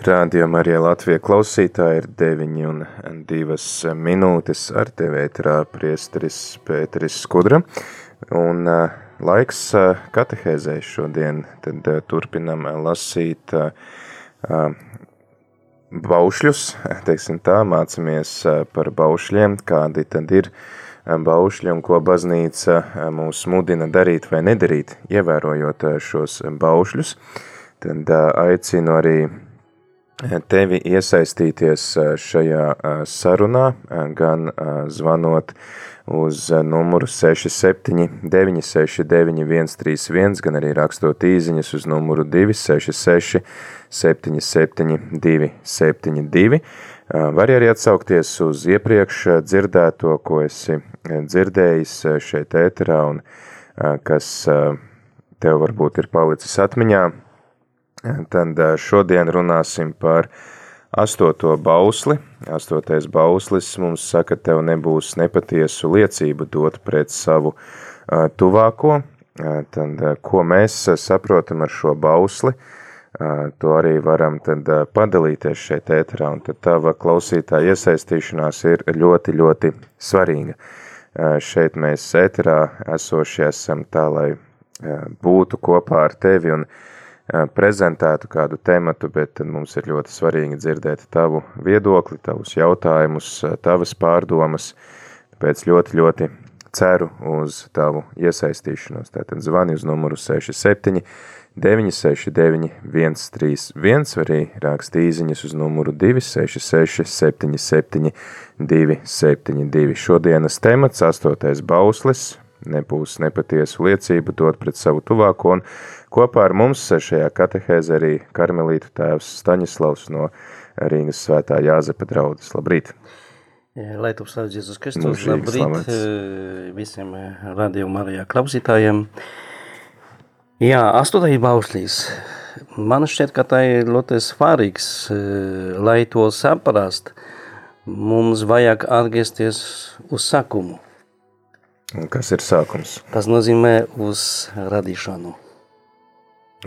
Rādījumā arī Latvija klausītāji ir 9 un 2 minūtes ar tevi ētrā priesteris Pēteris Skudra. Un uh, laiks uh, katehēzē šodien, tad uh, turpinam lasīt baušļus, teiksim tā, mācamies par baušļiem, kādi tad ir baušļi un ko baznīca mūs mudina darīt vai nedarīt, ievērojot šos baušļus. Tad aicinu arī tevi iesaistīties šajā sarunā, gan zvanot uz numuru 67 969 131, gan arī rakstot īziņas uz numuru 266 77 272. Var arī atsaukties uz iepriekš dzirdēto, ko esi dzirdējis šeit ēterā un kas tev varbūt ir palicis atmiņā, Tad šodien runāsim par astoto bausli. Astotais bauslis mums saka, tev nebūs nepatiesu liecību dot pret savu tuvāko. Tad, ko mēs saprotam ar šo bausli, to arī varam tad padalīties šeit ēterā, un tad tava klausītāja iesaistīšanās ir ļoti, ļoti svarīga. Šeit mēs ēterā esošie esam tā, lai būtu kopā ar tevi un tevi, prezentētu kādu tematu, bet mums ir ļoti svarīgi dzirdēt tavu viedokli, tavus jautājumus, tavas pārdomas, tāpēc ļoti, ļoti ceru uz tavu iesaistīšanos. Tātad zvani uz numuru 67 969 131, vai arī raksti īziņas uz numuru 266 77 272. Šodienas temats, astotais bauslis, nebūs nepatiesu liecību dot pret savu tuvāko, un kopā ar mums šajā katehēzē arī karmelītu tēvs Staņislavs no Rīgas svētā Jāzepa draudzes. Labrīt! Lai tu slavēts Jēzus Kristus, labrīt slavēts. visiem radījuma Marijā klausītājiem. Jā, astotais bauslīs. Man šķiet, ka tā ir ļoti svarīgs, lai to saprast, mums vajag atgriezties uz sakumu. Un kas ir sākums? Tas nozīmē uz radīšanu.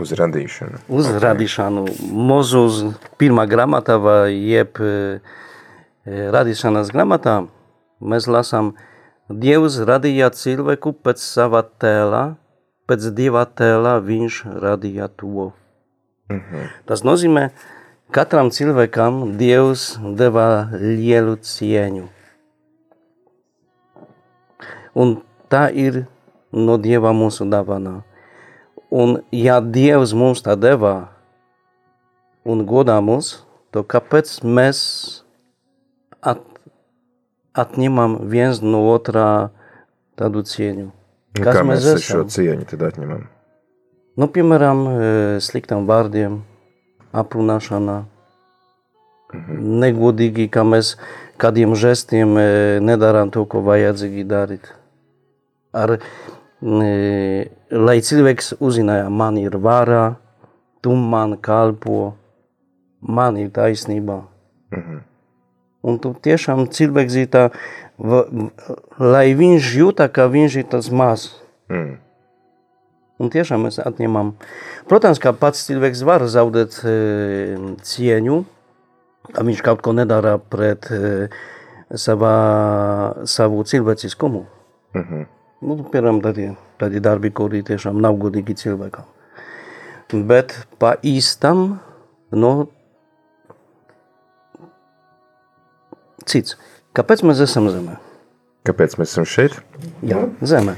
Uz radīšanu. Uz okay. radīšanu. Mozus pirmā grāmatā vai jeb e, radīšanas grāmatā mēs lasām, Dievs radīja cilvēku pēc sava tēlā, pēc dieva tēlā viņš radīja to. Mm -hmm. Tas nozīmē, katram cilvēkam Dievs deva lielu cieņu. Un tā ir no Dieva mūsu dāvana. Un ja Dievs mums tā devā un godā mūs, to kāpēc mēs at, atņemam viens no otrā tādu cieņu? Kas Kā mēs, mēs šo cieņu tad atņemam? Nu, piemēram, e, sliktam vārdiem, aprunāšanā, mm -hmm. negodīgi, ka mēs kādiem žestiem e, nedarām to, ko vajadzīgi darīt ar, lai cilvēks uzzināja, man ir vārā, tu man kalpo, man ir taisnība. Mm -hmm. Un tu tiešām cilvēks zītā, lai viņš jūta, ka viņš ir tas maz. Mm. Un tiešām mēs atņemam. Protams, ka pats cilvēks var zaudēt e, cieņu, ka viņš kaut ko nedara pret e, savā, savu cilvēciskumu. Mm -hmm. Nu, piemēram, tādi, tādi darbi, kuri tiešām nav godīgi cilvēkam. Bet pa īstam, no cits. Kāpēc mēs esam zemē? Kāpēc mēs esam šeit? Jā, zemē.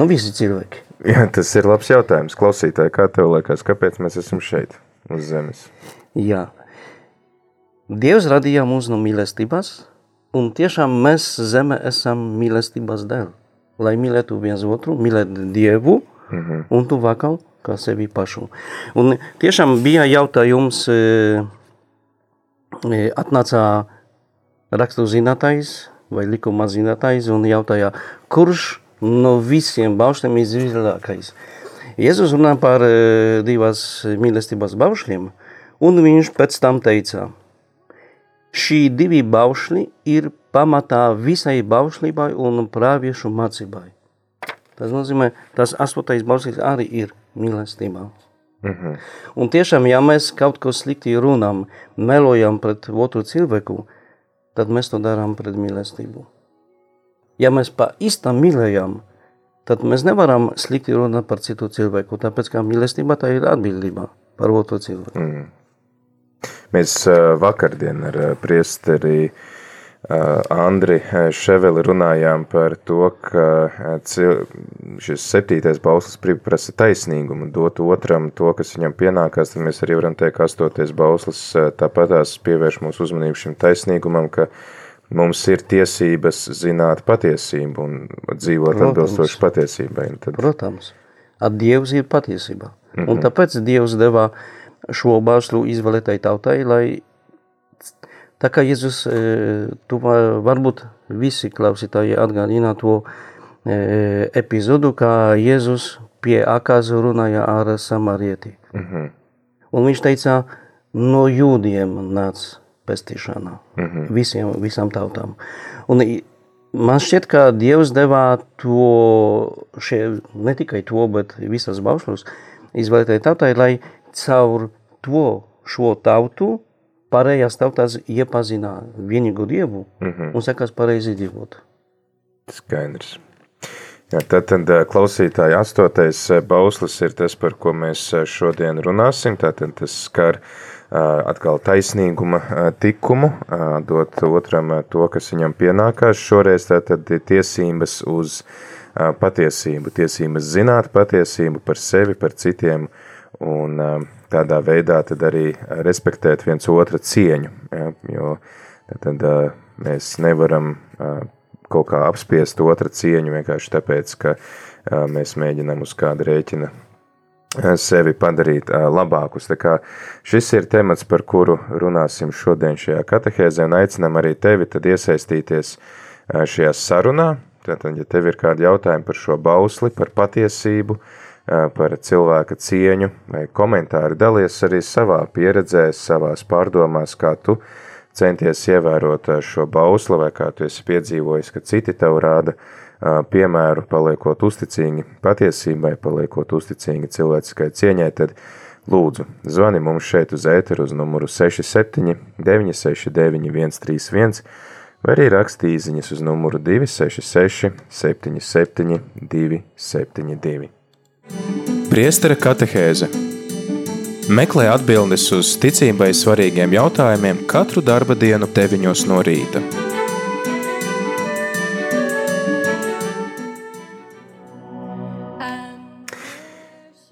Nu, visi cilvēki. Jā, tas ir labs jautājums. Klausītāji, kā tev liekas, kāpēc mēs esam šeit, uz zemes? Jā. Dievs radīja mūs no mīlestības, un tiešām mēs zeme esam mīlestības dēļ lai mīlētu viens otru, mīlēt Dievu mm -hmm. un tuvākam kā sevi pašu. Un tiešām bija jautājums, e, e, atnāca rakstu zinātājs vai likuma zinātājs un jautāja, kurš no visiem baušļiem ir izvēlētākais. Jēzus runā par e, divas mīlestības baušļiem, un viņš pēc tam teica, šī divi baušļi ir pamatā visai baušļībai un praviešu mācībai. Tas nozīmē, tas astotais baušļis arī ir mīlestībā. Mm -hmm. Un tiešām, ja mēs kaut ko slikti runām, melojam pret otru cilvēku, tad mēs to darām pret mīlestību. Ja mēs pa īstam mīlējam, tad mēs nevaram slikti runāt par citu cilvēku, tāpēc kā mīlestība tā ir atbildība par otru cilvēku. Mm. Mēs uh, vakardien ar uh, priesteri uh, Andri Ševeli runājām par to, ka šis septītais bauslis prasa taisnīgumu, dot otram to, kas viņam pienākās, tad mēs arī varam teikt, ka astoties bauslis tāpatās pievērš mūsu uzmanību šim taisnīgumam, ka mums ir tiesības zināt patiesību un dzīvot Protams. atbilstoši patiesībai. Tad... Protams, at Dievs ir patiesība. Mm -hmm. Un mhm. tāpēc Dievs devā šo bauslu izvēlētai tautai, lai Tā kā Jēzus, tu varbūt visi klausītāji atgādina to epizodu, kā Jēzus pie akazu runāja ar samarieti. Mm -hmm. Un viņš teica, no jūdiem nāc pestīšanā, mm -hmm. visiem, visām tautām. Un man šķiet, ka Dievs devā to, šie, ne tikai to, bet visas baušļus izvēlētāji tautai, lai caur to šo tautu pārējās tautas iepazina vienīgu Dievu mm -hmm. un sakās pareizi dzīvot. Skaidrs. Jā, tad, tad klausītāji astotais bauslis ir tas, par ko mēs šodien runāsim. Tātad tas skar atkal taisnīguma tikumu, dot otram to, kas viņam pienākās. Šoreiz tātad tiesības uz patiesību, tiesības zināt patiesību par sevi, par citiem un tādā veidā tad arī respektēt viens otra cieņu, ja, jo tad mēs nevaram kaut kā apspiest otra cieņu vienkārši tāpēc, ka mēs mēģinām uz kādu rēķina sevi padarīt labākus. Tā kā šis ir temats, par kuru runāsim šodien šajā katehēzē, un aicinām arī tevi tad iesaistīties šajā sarunā. Tātad, ja tev ir kādi jautājumi par šo bausli, par patiesību, uh, par cilvēka cieņu vai komentāri dalies arī savā pieredzē, savās pārdomās, kā tu centies ievērot šo bauslu vai kā tu esi piedzīvojis, ka citi tev rāda piemēru, paliekot uzticīgi patiesībai, paliekot uzticīgi cilvēciskai cieņai, tad lūdzu, zvani mums šeit uz ēteru uz numuru 67 969 131 vai arī raksti īziņas uz numuru 266 77 272. Priestera katehēze Meklē atbildes uz ticībai svarīgiem jautājumiem katru darba dienu 9 no rīta.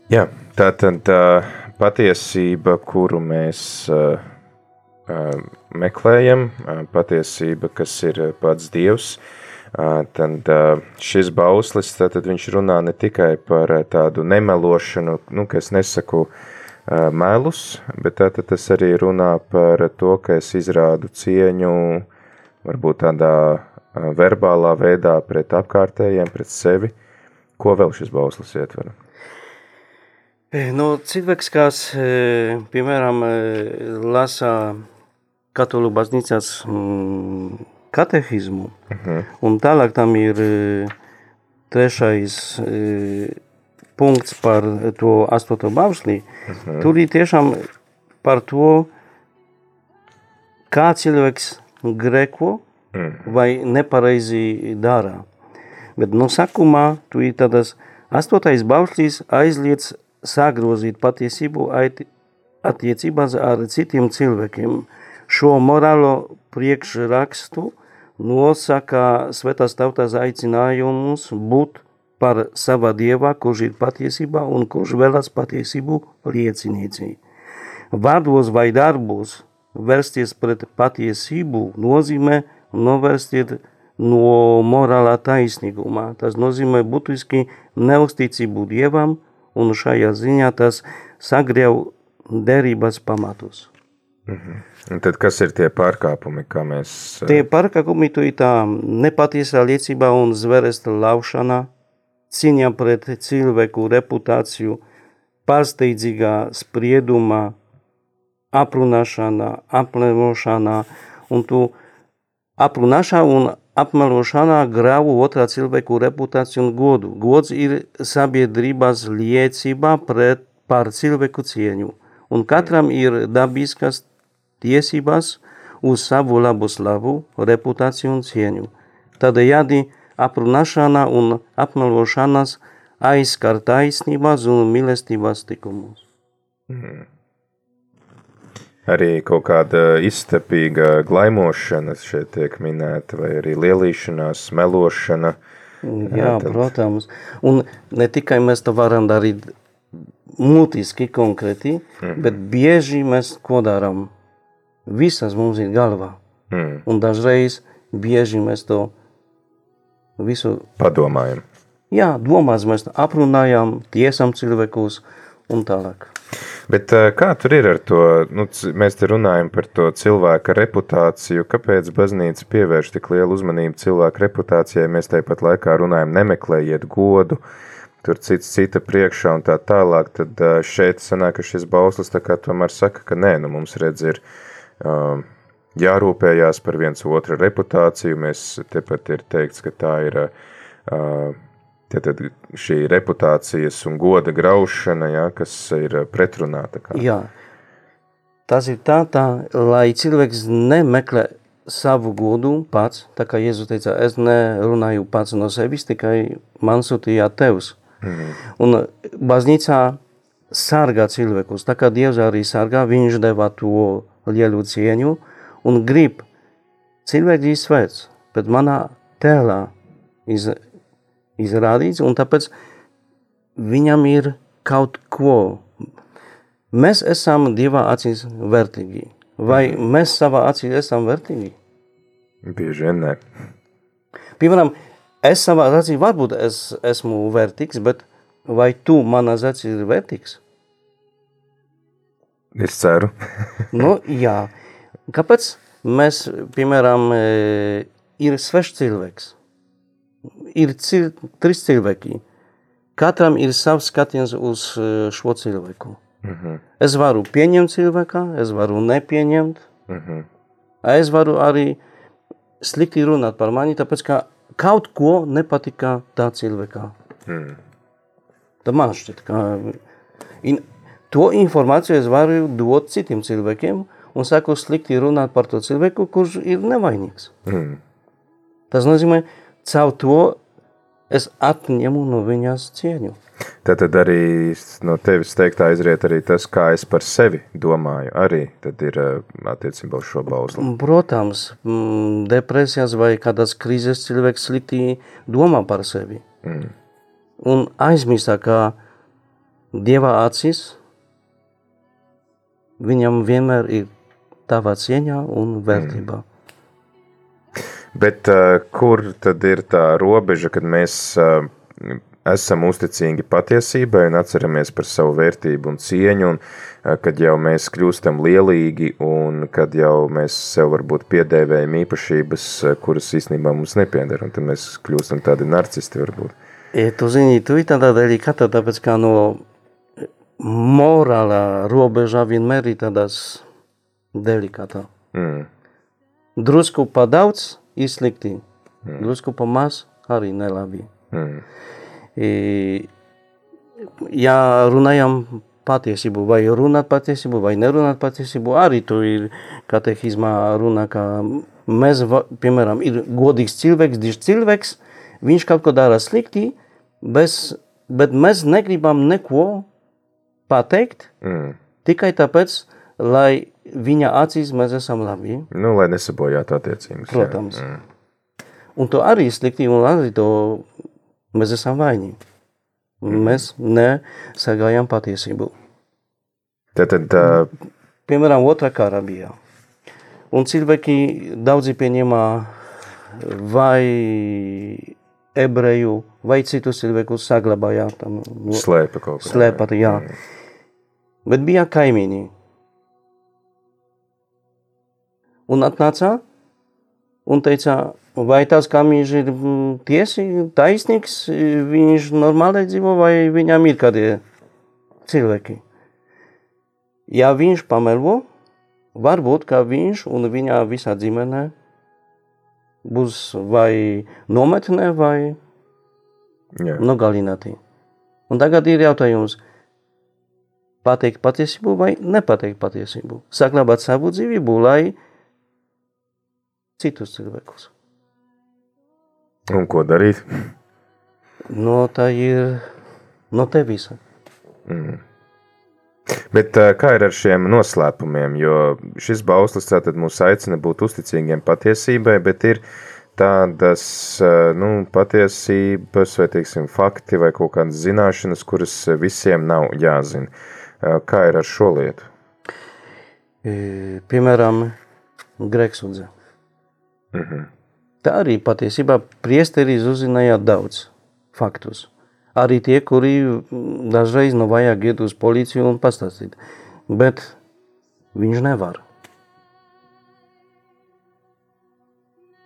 Jā, tā tad tā patiesība, kuru mēs uh, meklējam, patiesība, kas ir pats Dievs, uh, tad šis bauslis, tad viņš runā ne tikai par tādu nemelošanu, nu, ka es nesaku melus, bet tātad tas arī runā par to, ka es izrādu cieņu varbūt tādā verbālā veidā pret apkārtējiem, pret sevi. Ko vēl šis bauslis ietver? No cilvēks, kas, piemēram, lasa katoļu baznīcas mm, katehismu. Mhm. Un tālāk tam ir e, trešais e, punkts par to astoto bauslī. Uh mhm. Tur ir tiešām par to, kā cilvēks greko mhm. vai nepareizi dara. Bet no sākumā tu ir tādas astotais bauslīs aizliedz sagrozīt patiesību attiecībās ar citiem cilvēkiem. Šo morālo priekšrakstu nosaka svētās tautas aicinājumus būt par sava dievā, kurš ir patiesībā un kurš vēlas patiesību liecinieci. Vārdos vai darbos vērsties pret patiesību nozīmē novērsties no morālā taisnīguma. Tas nozīmē būtiski neusticību dievam un šajā ziņā tas sagriev derības pamatus. Un tad kas ir tie pārkāpumi, kā mēs... eh, Tie pārkāpumi tu ir tā nepatiesā liecība un zveresta laušana, cīņa pret cilvēku reputāciju, pārsteidzīgā sprieduma, aprunāšana, apmelošana, un tu aprunāšana un apmelošana grauj otrā cilvēku reputāciju un godu. Gods ir sabiedrības liecība pret par cilvēku cieņu, un katram ir dabiskas tiesības uz savu labu slavu, reputāciju un cieņu. Tādējādi aprunāšana un apmelošanas aizskar taisnības un mīlestības tikumus. Arī kaut kāda izstepīga glaimošana šeit tiek minēta, vai arī lielīšanās, melošana. Jā, tad- protams. Un ne tikai mēs to varam darīt mutiski, konkrēti, Mhm. bet bieži mēs ko darām. Visas mums ir galvā. Mm. Un dažreiz bieži mēs to visu, Padomājam. jā, domās mēs to aprunājam, tiesam cilvēkus un tālāk. Bet eh, kā tur ir ar to, nu, mēs te runājam par to cilvēka reputāciju, kāpēc baznīca pievērš tik lielu uzmanību cilvēka reputācijai, mēs tāpat laikā runājam nemeklējiet godu, tur cits cita priekšā un tā tālāk, tad eh, šeit sanāk, ka šis bauslis tā kā tomēr saka, ka nē, nu mums redz ir um, jārūpējās par viens otra reputāciju, mēs tepat ir teikts, ka tā ir uh, Tad šī reputācijas un goda graušana, ja, kas ir pretrunā. Jā, tas ir tā, tā, lai cilvēks nemeklē savu godu pats, tā kā Jēzus teica, es nerunāju pats no sevis, tikai man sūtīja Tevs. Mhm. Un baznīcā sargā cilvēkus, tā kā Dievs arī sargā, viņš deva to lielu cieņu un grib cilvēks izsvērts, bet manā tēlā iz, izrādīts, un tāpēc viņam ir kaut ko. Mēs esam divā acīs vērtīgi. Vai mēs savā acī esam vērtīgi? Bieži vien ne. Piemēram, es savā acī varbūt es esmu vērtīgs, bet vai tu manā acī ir vērtīgs? Es ceru. Nu, jā. Kāpēc mēs, piemēram, e, ir svešs cilvēks? Ir cil trīs cilvēki. Katram ir savs skatiens uz e, šo cilvēku. Mhm. Es varu pieņemt cilvēku, es varu nepieņemt. Mhm. Es varu arī slikti runāt par mani, tāpēc ka kaut ko nepatika tā cilvēkā. Mm. Tad man šķiet, ka in, to informāciju es varu dot citiem cilvēkiem un saku slikti runāt par to cilvēku, kurš ir nevainīgs. Mm. Tas nozīmē, caur to es atņemu no viņas cieņu. Tad arī no tevis teiktā izriet arī tas, kā es par sevi domāju. Arī tad ir eh, attiecībā uz šo bausli. Protams, mm, depresijas vai kādas krīzes cilvēks slikti domā par sevi. Mm. Un aizmirstā, ka Dieva acīs viņam vienmēr ir tava cieņa un vērtība. Bet uh, kur tad ir tā robeža, kad mēs uh, esam uzticīgi patiesībai un atceramies par savu vērtību un cieņu, un uh, kad jau mēs kļūstam lielīgi un kad jau mēs sev varbūt piedēvējam īpašības, uh, kuras īstenībā mums nepieder, un tad mēs kļūstam tādi narcisti varbūt. E, tu zini, tu ir tādā delikāta, tāpēc kā no morālā robeža vienmēr ir tādas delikāta. Mm. Drusku pa daudz ir slikti, drusku pa maz arī nelabi. Mm. E, ja runājam patiesību, vai runāt patiesību, vai nerunāt patiesību, arī tur ir katehizmā runa, ka mēs, piemēram, ir godīgs cilvēks, dižs cilvēks, viņš kaut ko dara slikti, bez, bet mēs negribam neko pateikt, Mm. tikai tāpēc, lai viņa acīs mēs esam labi. Nu, lai nesabojātu attiecības. jā. Protams. Mm. Un to arī slikti, un arī to mēs esam vainīgi. Mēs nesagājām patiesību. Tad, tad uh, Piemēram, otrā kara bija. Un cilvēki daudzi pieņēma vai ebreju vai saglabāja. Tam, no, Slēpa kaut ko. slēpa, jā. Bet bija kaimiņi. Un atnāca un teica, vai tas kaimiņš ir tiesi, taisnīgs, viņš normāli dzīvo vai viņam ir kādi cilvēki. Ja viņš pamelo, varbūt, ka viņš un viņa visā ģimenē būs vai nometnē, vai nogalināti. Un tagad ir jautājums, pateikt patiesību vai nepateikt patiesību. Saglabāt savu dzīvību, lai citus cilvēkus. Un ko darīt? No tā ir no tevis. Bet eh, kā ir ar šiem noslēpumiem? Jo šis bauslis tātad mūs aicina būt uzticīgiem patiesībai, bet ir tādas eh, nu, patiesības, vai teiksim, fakti, vai kaut kādas zināšanas, kuras visiem nav jāzina. Eh, Kā ir ar šo lietu? E, Piemēram, Greksundze. Tā arī patiesībā priesteris uzzināja daudz faktus. Arī tie, kuri mm, dažreiz nu vajag iet uz policiju un pastāstīt. Bet viņš nevar.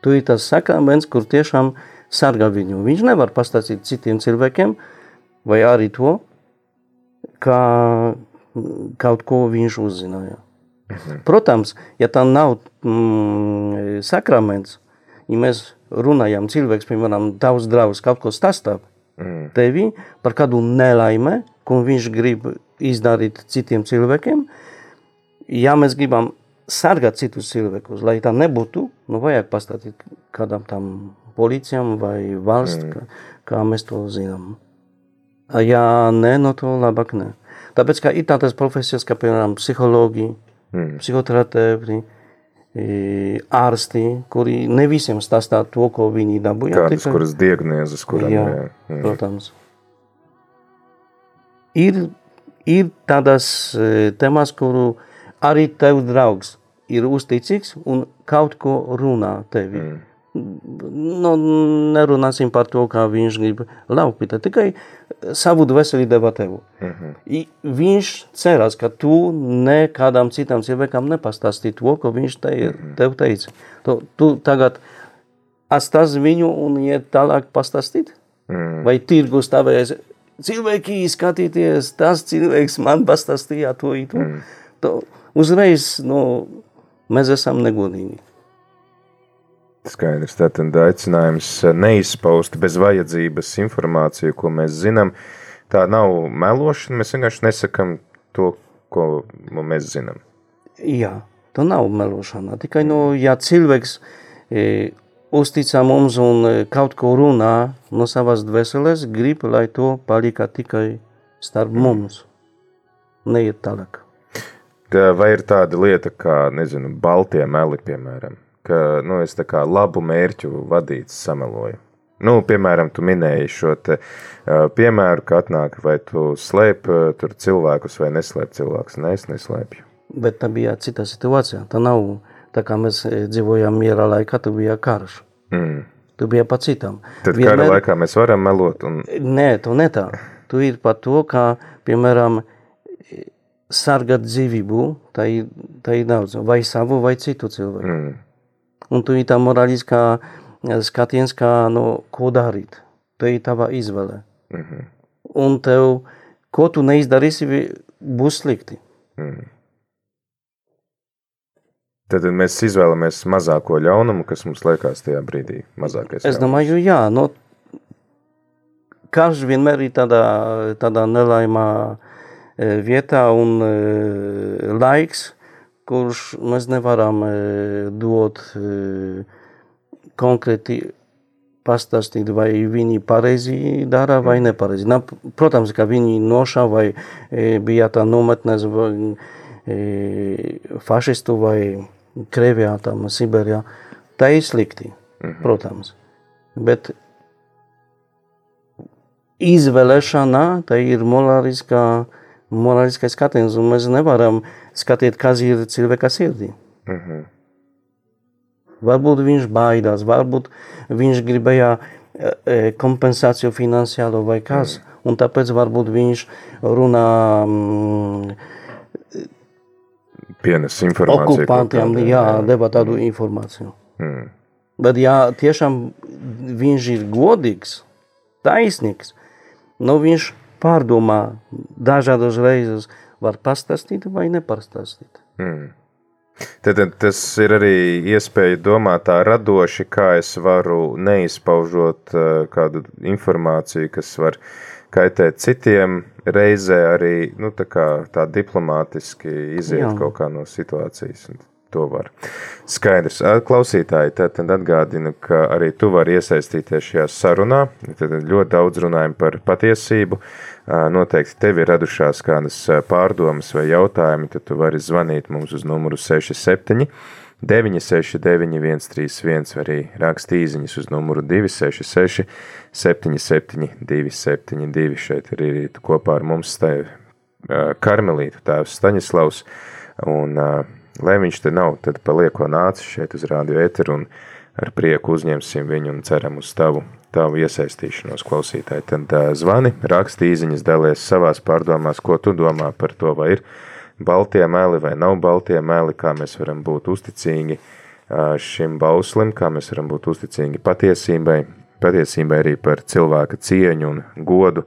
Tu ir tas sakraments, kur tiešām sargā viņu. Viņš nevar pastāstīt citiem cilvēkiem, vai arī to, mm, kaut ko viņš uzzināja. Protams, ja tā nav mm, sakraments, ja mēs runājam, cilvēks, piemēram, tavs draugs kaut ko stāstā mm. tevi par kādu nelaime, ko viņš grib izdarīt citiem cilvēkiem, ja mēs gribam sargāt citus cilvēkus, lai tā nebūtu, nu vajag pastāstīt kādam tam policijam vai valsts, mm. kā, kā mēs to zinām. Ja nē, no to labāk nē. Tāpēc, ka ir tādas profesijas, kā piemēram psihologi, mm. psihoterapeiti, ārsti, kuri ne visiem stāstā to, ko viņi dabūja. Kādas, kuras diagnozes, kurām Jā, jā. Mm. protams. Ir, ir tādas tēmas, kuru arī tev draugs ir uzticīgs un kaut ko runā tevi. Mm. Nu, nerunāsim par to, kā viņš grib laupīt, tikai savu dvēseli deva tev. Mm -hmm. I, viņš cerās, ka tu nekādam citam cilvēkam nepastāstīji to, ko viņš te, mm -hmm. tev teica. Tu, tu tagad atstās viņu un iet tālāk pastāstīt? Mm. Vai tirgus tavēs cilvēki skatīties, tas cilvēks man pastāstīja to itu. Mm. To, uzreiz, nu, mēs esam negodīgi. Skaidrs, tātad aicinājums neizpaust bez vajadzības informāciju, ko mēs zinām. Tā nav melošana, mēs vienkārši nesakam to, ko mēs zinām. Jā, tā nav melošana. Tikai, nu, ja cilvēks e, uzticā mums un e, kaut ko runā no savas dvēseles, grib, lai to palika tikai starp mums. Neiet tālāk. Tā, vai ir tāda lieta kā, nezinu, baltie meli, piemēram? Ka nu, es kā labu mērķu vadīts sameloju. Nu, piemēram, tu minēji šo te, uh, piemēru, ka atnāk vai tu slēp uh, tur cilvēkus vai neslēp cilvēkus. Nē, es neslēpju. Bet tā bija cita situācija. Tā nav tā kā mēs dzīvojam miera laikā, tu bija karš. Mm. Tu bija pa citam. Tad Vienmēr... kara laikā mēs varam melot. Un... Nē, tu ne tā. Tu ir par to, ka, piemēram, sargāt dzīvību, tā ir, tā ir daudz. Vai savu, vai citu cilvēku. Mm. Un tu ir tā morāliskā skatiens, kā no ko darīt. Tā ir tava izvēle. Mm -hmm. Un tev, ko tu neizdarīsi, būs slikti. Mm. Tad mēs izvēlamies mazāko ļaunumu, kas mums liekas tajā brīdī mazākais. Es domāju, jā, no, karš vienmēr ir tādā, tādā nelaimā vietā un laiks, kurš mēs nevaram dot konkrēti pastāstīt, vai viņi pareizi dara vai nepareizi. Na, protams, ka viņi nošā vai bija tā nometnes fašistu vai Krievijā, tam Siberijā. Tā ir slikti, protams. Bet izvēlēšana, tā ir morāliskā morāliskais skatiens, un mēs nevaram skatīt, kas ir cilvēka sirdī. Uh -huh. Varbūt viņš baidās, varbūt viņš gribēja kompensāciju finansiālo vai kas. Mm. Un tāpēc varbūt viņš runā mm, Pienes informāciju. okupantiem, jā, deva tādu informāciju. Mm. Bet ja tiešām viņš ir godīgs, taisnīgs, nu viņš pārdomā dažādas reizes var pastāstīt vai nepastāstīt. Mm. Tad, tad tas ir arī iespēja domāt tā radoši, kā es varu neizpaužot uh, kādu informāciju, kas var kaitēt citiem, reizē arī nu, tā, kā, tā diplomātiski iziet Jā. kaut kā no situācijas. To var. Skaidrs. Klausītāji, tad, tad atgādinu, ka arī tu vari iesaistīties šajā sarunā. Tad ļoti daudz runājam par patiesību. Uh, noteikti tev ir radušās kādas pārdomas vai jautājumi, tad tu vari zvanīt mums uz numuru 67 969 131 vai arī rakstīt īsiņas uz numuru 266 77 272. Šeit ir arī kopā ar mums stāv Karmelītu tēvs Staņislavs, un lai viņš te nav, tad palieko nācis šeit uz rādio eteru un ar prieku uzņemsim viņu un ceram uz tavu tavu iesaistīšanos klausītāji. Tad zvani, raksti īziņas, dalies savās pārdomās, ko tu domā par to, vai ir baltie meli vai nav baltie meli, kā mēs varam būt uzticīgi šim bauslim, kā mēs varam būt uzticīgi patiesībai, patiesībai arī par cilvēka cieņu un godu,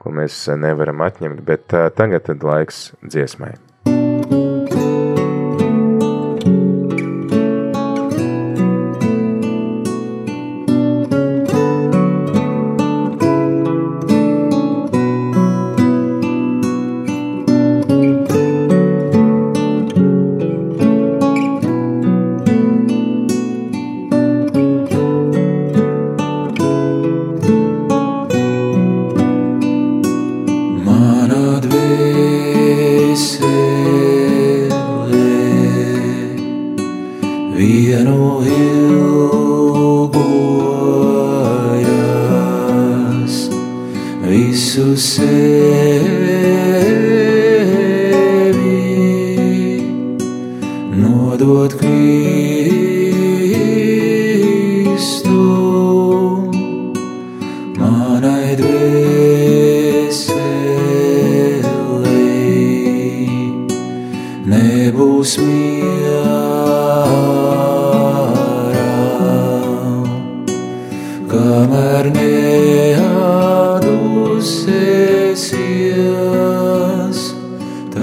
ko mēs nevaram atņemt, bet tagad tad laiks dziesmai.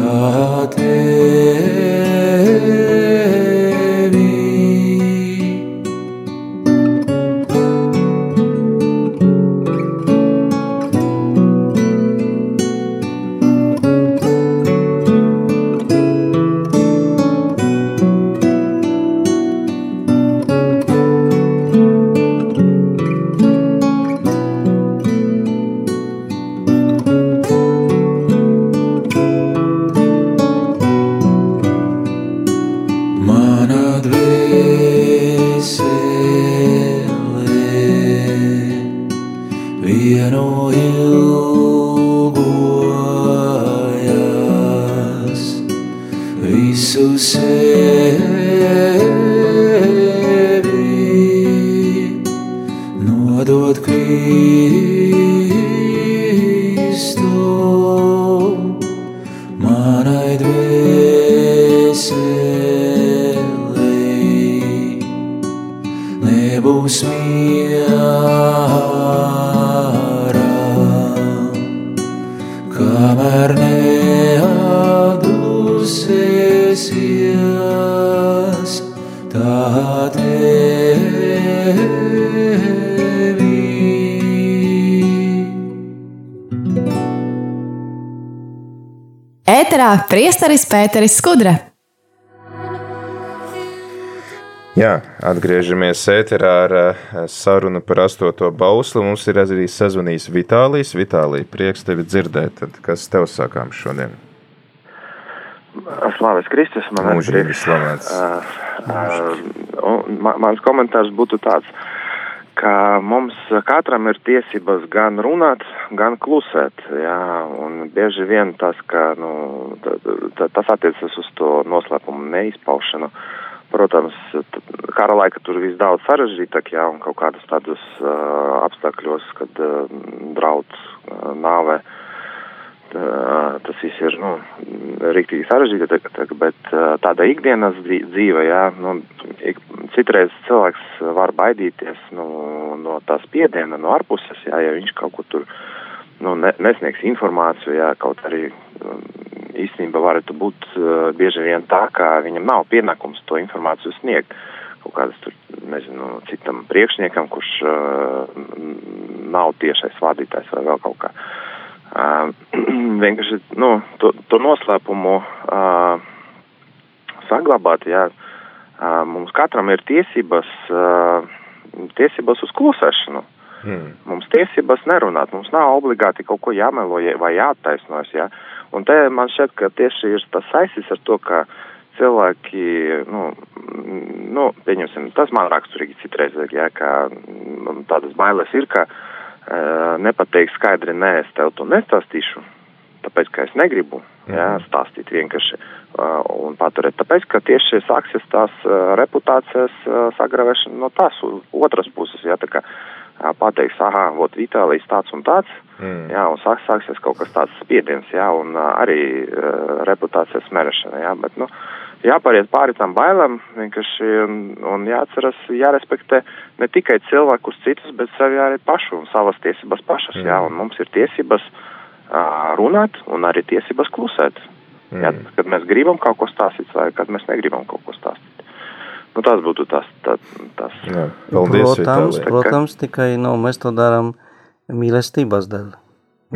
Ēterā priesteris Pēteris Skudra. Jā, atgriežamies ēterā ar sarunu par astoto bauslu. Mums ir arī sazvanījis Vitālijs. Vitālija, prieks tevi dzirdēt. Tad kas tev sakām šodien? Slavēts Kristus, man ir prieks. Slavēts. Uh, uh, man, mans komentārs būtu tāds. Uh, ka mums katram ir tiesības gan runāt, gan klusēt. Jā, un bieži vien tas, ka, nu, tas attiecas uz to noslēpumu neizpaušanu. protams, kara laika tur viss daudz sarežģītāk, jā, un kaut kādas tādas uh, apstākļos, kad uh, draudz uh, nāvē, tā, tas viss ir, nu, riktīgi sarežģīti, bet uh, tāda ikdienas dzīve, jā, nu, ik, citreiz cilvēks var baidīties nu, no tā spiediena, no ārpuses, jā, ja viņš kaut kur tur, nu, ne, nesniegs informāciju, jā, kaut arī um, īstenībā varētu būt uh, bieži vien tā, ka viņam nav pienākums to informāciju sniegt kaut kādas tur, nezinu, citam priekšniekam, kurš uh, nav tiešais vadītājs vai vēl kaut kā. Uh, vienkārši, nu, to, to noslēpumu uh, saglabāt, jā, uh, mums katram ir tiesības, uh, tiesības uz klusēšanu. Mm. Mums tiesības nerunāt, mums nav obligāti kaut ko jāmelo vai jāattaisnojas, jā. Un te man šķiet, ka tieši ir tas saistīts ar to, ka cilvēki, nu, nu pieņemsim, tas man raksturīgi citreiz, ja, ka nu, tādas bailes ir, ka uh, nepateiks skaidri, nē, es tev to nestāstīšu, tāpēc, ka es negribu, jā, stāstīt vienkārši uh, un paturēt, tāpēc, ka tieši sāksies tās uh, reputācijas uh, sagravēšana no tās otras puses, jā, tā kā pateiks, aha, vot Itālijas tāds un tāds, mm. jā, un sāks, sāksies kaut kas tāds spiediens, jā, un uh, arī uh, reputācijas mērešana, jā, bet, nu, jāpāriet pāri tam bailēm, vienkārši, un, jāatceras, jārespektē ne tikai cilvēkus citus, bet sevi arī pašu un savas tiesības pašas, mm. jā, un mums ir tiesības uh, runāt un arī tiesības klusēt, mm. jā, kad mēs gribam kaut ko stāstīt vai kad mēs negribam kaut ko stāstīt. Nu, tas būtu tas. tā, tas. Jā, paldies, protams, Vitālija. protams, tikai nu, mēs to darām mīlestības dēļ.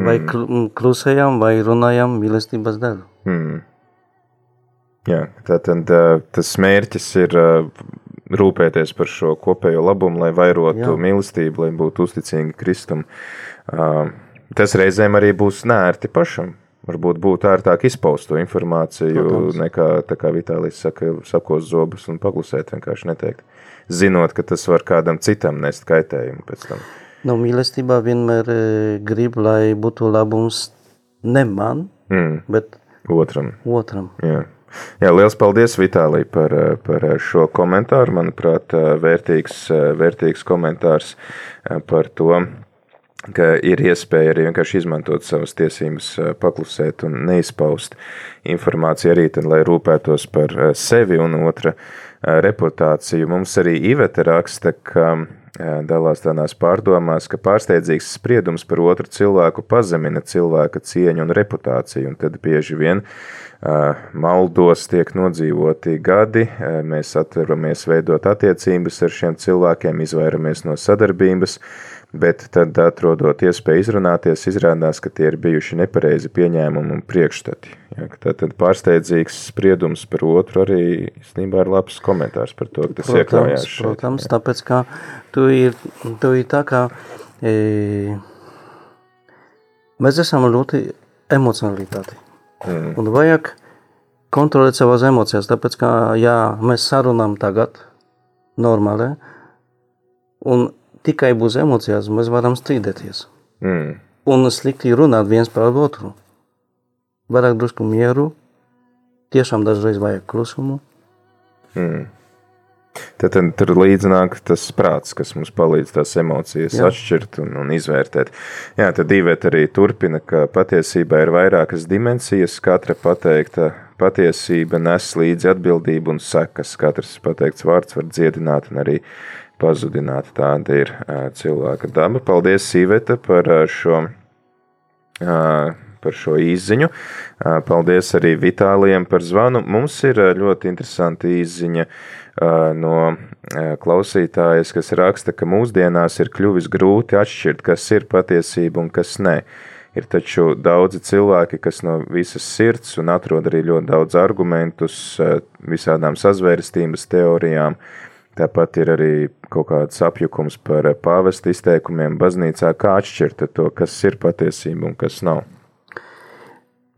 Vai mm. klusējam, vai runājam mīlestības dēļ. Mm. Jā, tātad tas mērķis ir rūpēties par šo kopējo labumu, lai vairotu Jā. mīlestību, lai būtu uzticīgi Kristum. Tas reizēm arī būs nērti pašam varbūt būtu ērtāk izpaust to informāciju, Protams. nekā, kā Vitālijas saka, sakos zobus un paglusēt, vienkārši neteikt. Zinot, ka tas var kādam citam nest kaitējumu pēc tam. Nu, mīlestībā vienmēr grib, lai būtu labums ne man, mm. bet otram. otram. Jā. Jā, liels paldies Vitālij par, e, par šo komentāru. Manuprāt, e, vērtīgs, vērtīgs komentārs par to, ka ir iespēja arī vienkārši izmantot savas tiesības, paklusēt un neizpaust informāciju arī, tad, lai rūpētos par sevi un otra reputāciju. Mums arī Iveta raksta, ka dalās tādās pārdomās, ka pārsteidzīgs spriedums par otru cilvēku pazemina cilvēka cieņu un reputāciju, un tad bieži vien maldos tiek nodzīvoti gadi, mēs atveramies veidot attiecības ar šiem cilvēkiem, izvairamies no sadarbības, bet tad, atrodot iespēju izrunāties, izrādās, ka tie ir bijuši nepareizi pieņēmumi un priekšstati. Ja, tad pārsteidzīgs spriedums par otru arī īstenībā ir labs komentārs par to, ka tas protams, iekļaujās šeit. Protams, ja. tāpēc, ka tu ir, tu ir tā kā e, mēs esam ļoti emocionalitāti. Mm. Un vajag kontrolēt savas emocijas, tāpēc, ka, ja mēs sarunām tagad normāli, un tikai būs emocijās, mēs varam strīdēties. Mm. Un slikti runāt viens par otru. Vairāk drusku mieru, tiešām dažreiz vajag klusumu. Mm. Tad, tur līdzināk tas prāts, kas mums palīdz tās emocijas Jā. atšķirt un, un izvērtēt. Jā, tad divet arī turpina, ka patiesībā ir vairākas dimensijas, katra pateikta patiesība nes līdzi atbildību un sekas. Katrs pateikts vārds var dziedināt un arī pazudināt. Tāda ir cilvēka daba. Paldies, Sīveta, par šo, par šo īziņu. Paldies arī Vitālijam par zvanu. Mums ir ļoti interesanti īziņa no klausītājas, kas raksta, ka mūsdienās ir kļuvis grūti atšķirt, kas ir patiesība un kas nē. Ir taču daudzi cilvēki, kas no visas sirds un atrod arī ļoti daudz argumentus visādām sazvērstības teorijām, uh, Tāpat ir arī kaut kāds apjukums par pāvesta izteikumiem baznīcā, kā atšķirt to, kas ir patiesība un kas nav.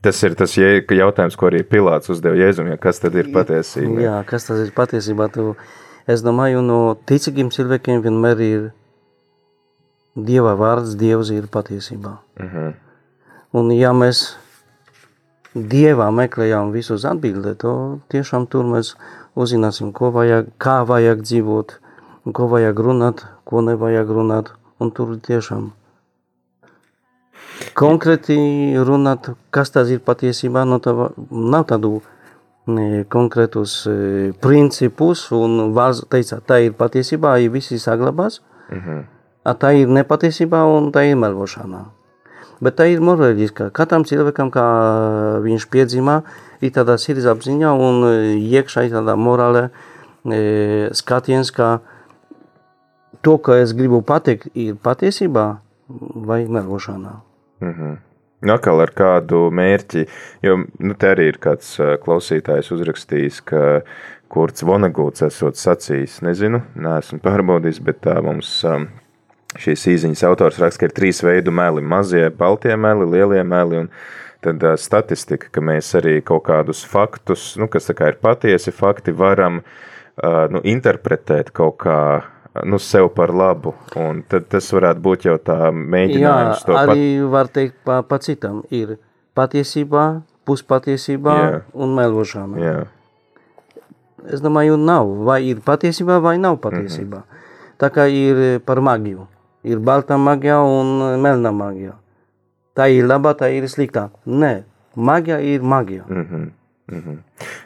Tas ir tas jautājums, ko arī Pilārs uzdeva Jēzum, ja kas tad ir patiesība? Jā, kas tas ir patiesībā? Tu, es domāju, no ticīgiem cilvēkiem vienmēr ir Dieva vārds, Dievs ir patiesībā. Uh mhm. -huh. Un ja mēs Dievā meklējām visus atbildēt, to tiešām tur mēs uzzināsim, ko vajag, kā vajag dzīvot, ko vajag runāt, ko nevajag runāt, un tur tiešām konkrēti runāt, kas tas ir patiesībā, no tā nav tādu konkrētus e, principus, un valsts teica, tā ir patiesībā, ja visi saglabās, mm -hmm. tā ir nepatiesībā un tā ir melošana. Bet tā ir morāliska. Katram cilvēkam, kā viņš piedzimā, ir tāda sirdsapziņa un iekšā ir tāda morāla e, skatiens, ka to, ko es gribu pateikt, ir patiesībā vai melošana. Mm -hmm. Atkal ar kādu mērķi, jo nu, te arī ir kāds klausītājs uzrakstījis, ka Kurts Vonegūts esot sacījis, nezinu, neesmu pārbaudījis, bet tā mums šīs īziņas autors raksta, ka ir trīs veidu meli - mazie, baltie meli, lielie meli un tad uh, statistika, ka mēs arī kaut kādus faktus, nu, kas ir patiesi fakti, varam uh, nu, interpretēt kaut kā nu, sev par labu. Un tad tas varētu būt jau tā mēģinājums Jā, arī pat... var teikt pa, pa citam. Ir patiesībā, puspatiesībā Jā. un melošana. Jā. Es domāju, nav. Vai ir patiesībā, vai nav patiesībā. Mm -hmm. Tā kā ir par magiju. Ir balta magija un melna magija. Tā ir laba, tā ir sliktā. Nē, magija ir magija. Mm -hmm. Mm -hmm.